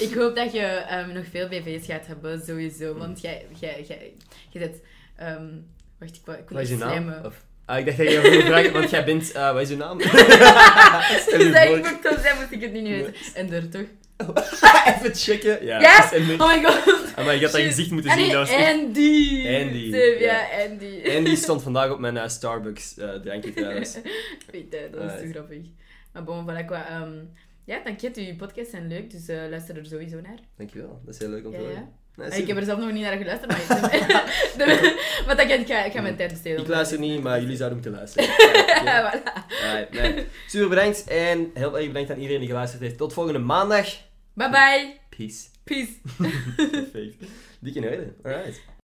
Ik hoop dat, (laughs) je ehm, nog veel BV's gaat hebben, sowieso. Want jij, jij, jij, jij bent... ehm, wacht, ik, ik wil Wat is je naam? slijmen. Of, Ah, ik dacht dat je een vragen, want jij bent... eh, wat is je naam? (laughs) (laughs) Stel je Dus dat voor. ik moet toch zijn, moest ik het nu niet weten. En er toch? (laughs) Even checken. Ja, Ender. Oh my god. Ah, maar je had dat gezicht moeten zien. nee, Dat was echt... Andy. Andy, ja. ja, Andy. Die (laughs) stond vandaag op mijn eh, Starbucks eh, drankje trouwens. (laughs) Weet je, dat is Alright. te grappig. Maar bon, voilà, qua... ehm, ja, dank je. Uw podcasts zijn leuk, dus eh, luister er sowieso naar. Dankjewel, dat is heel leuk om te Ja, horen. ja. Nee, Ah, super. ik heb er zelf nog niet naar geluisterd, maar... de, maar dat ik, ga, ik ga mijn tijd besteden. Ik luister niet, maar jullie zouden moeten luisteren. Ja. voilà. Nee. Super bedankt en heel erg bedankt aan iedereen die geluisterd heeft. Tot volgende maandag. Bye bye. Peace. Peace. (laughs) Perfect. Dikke in orde. Alright.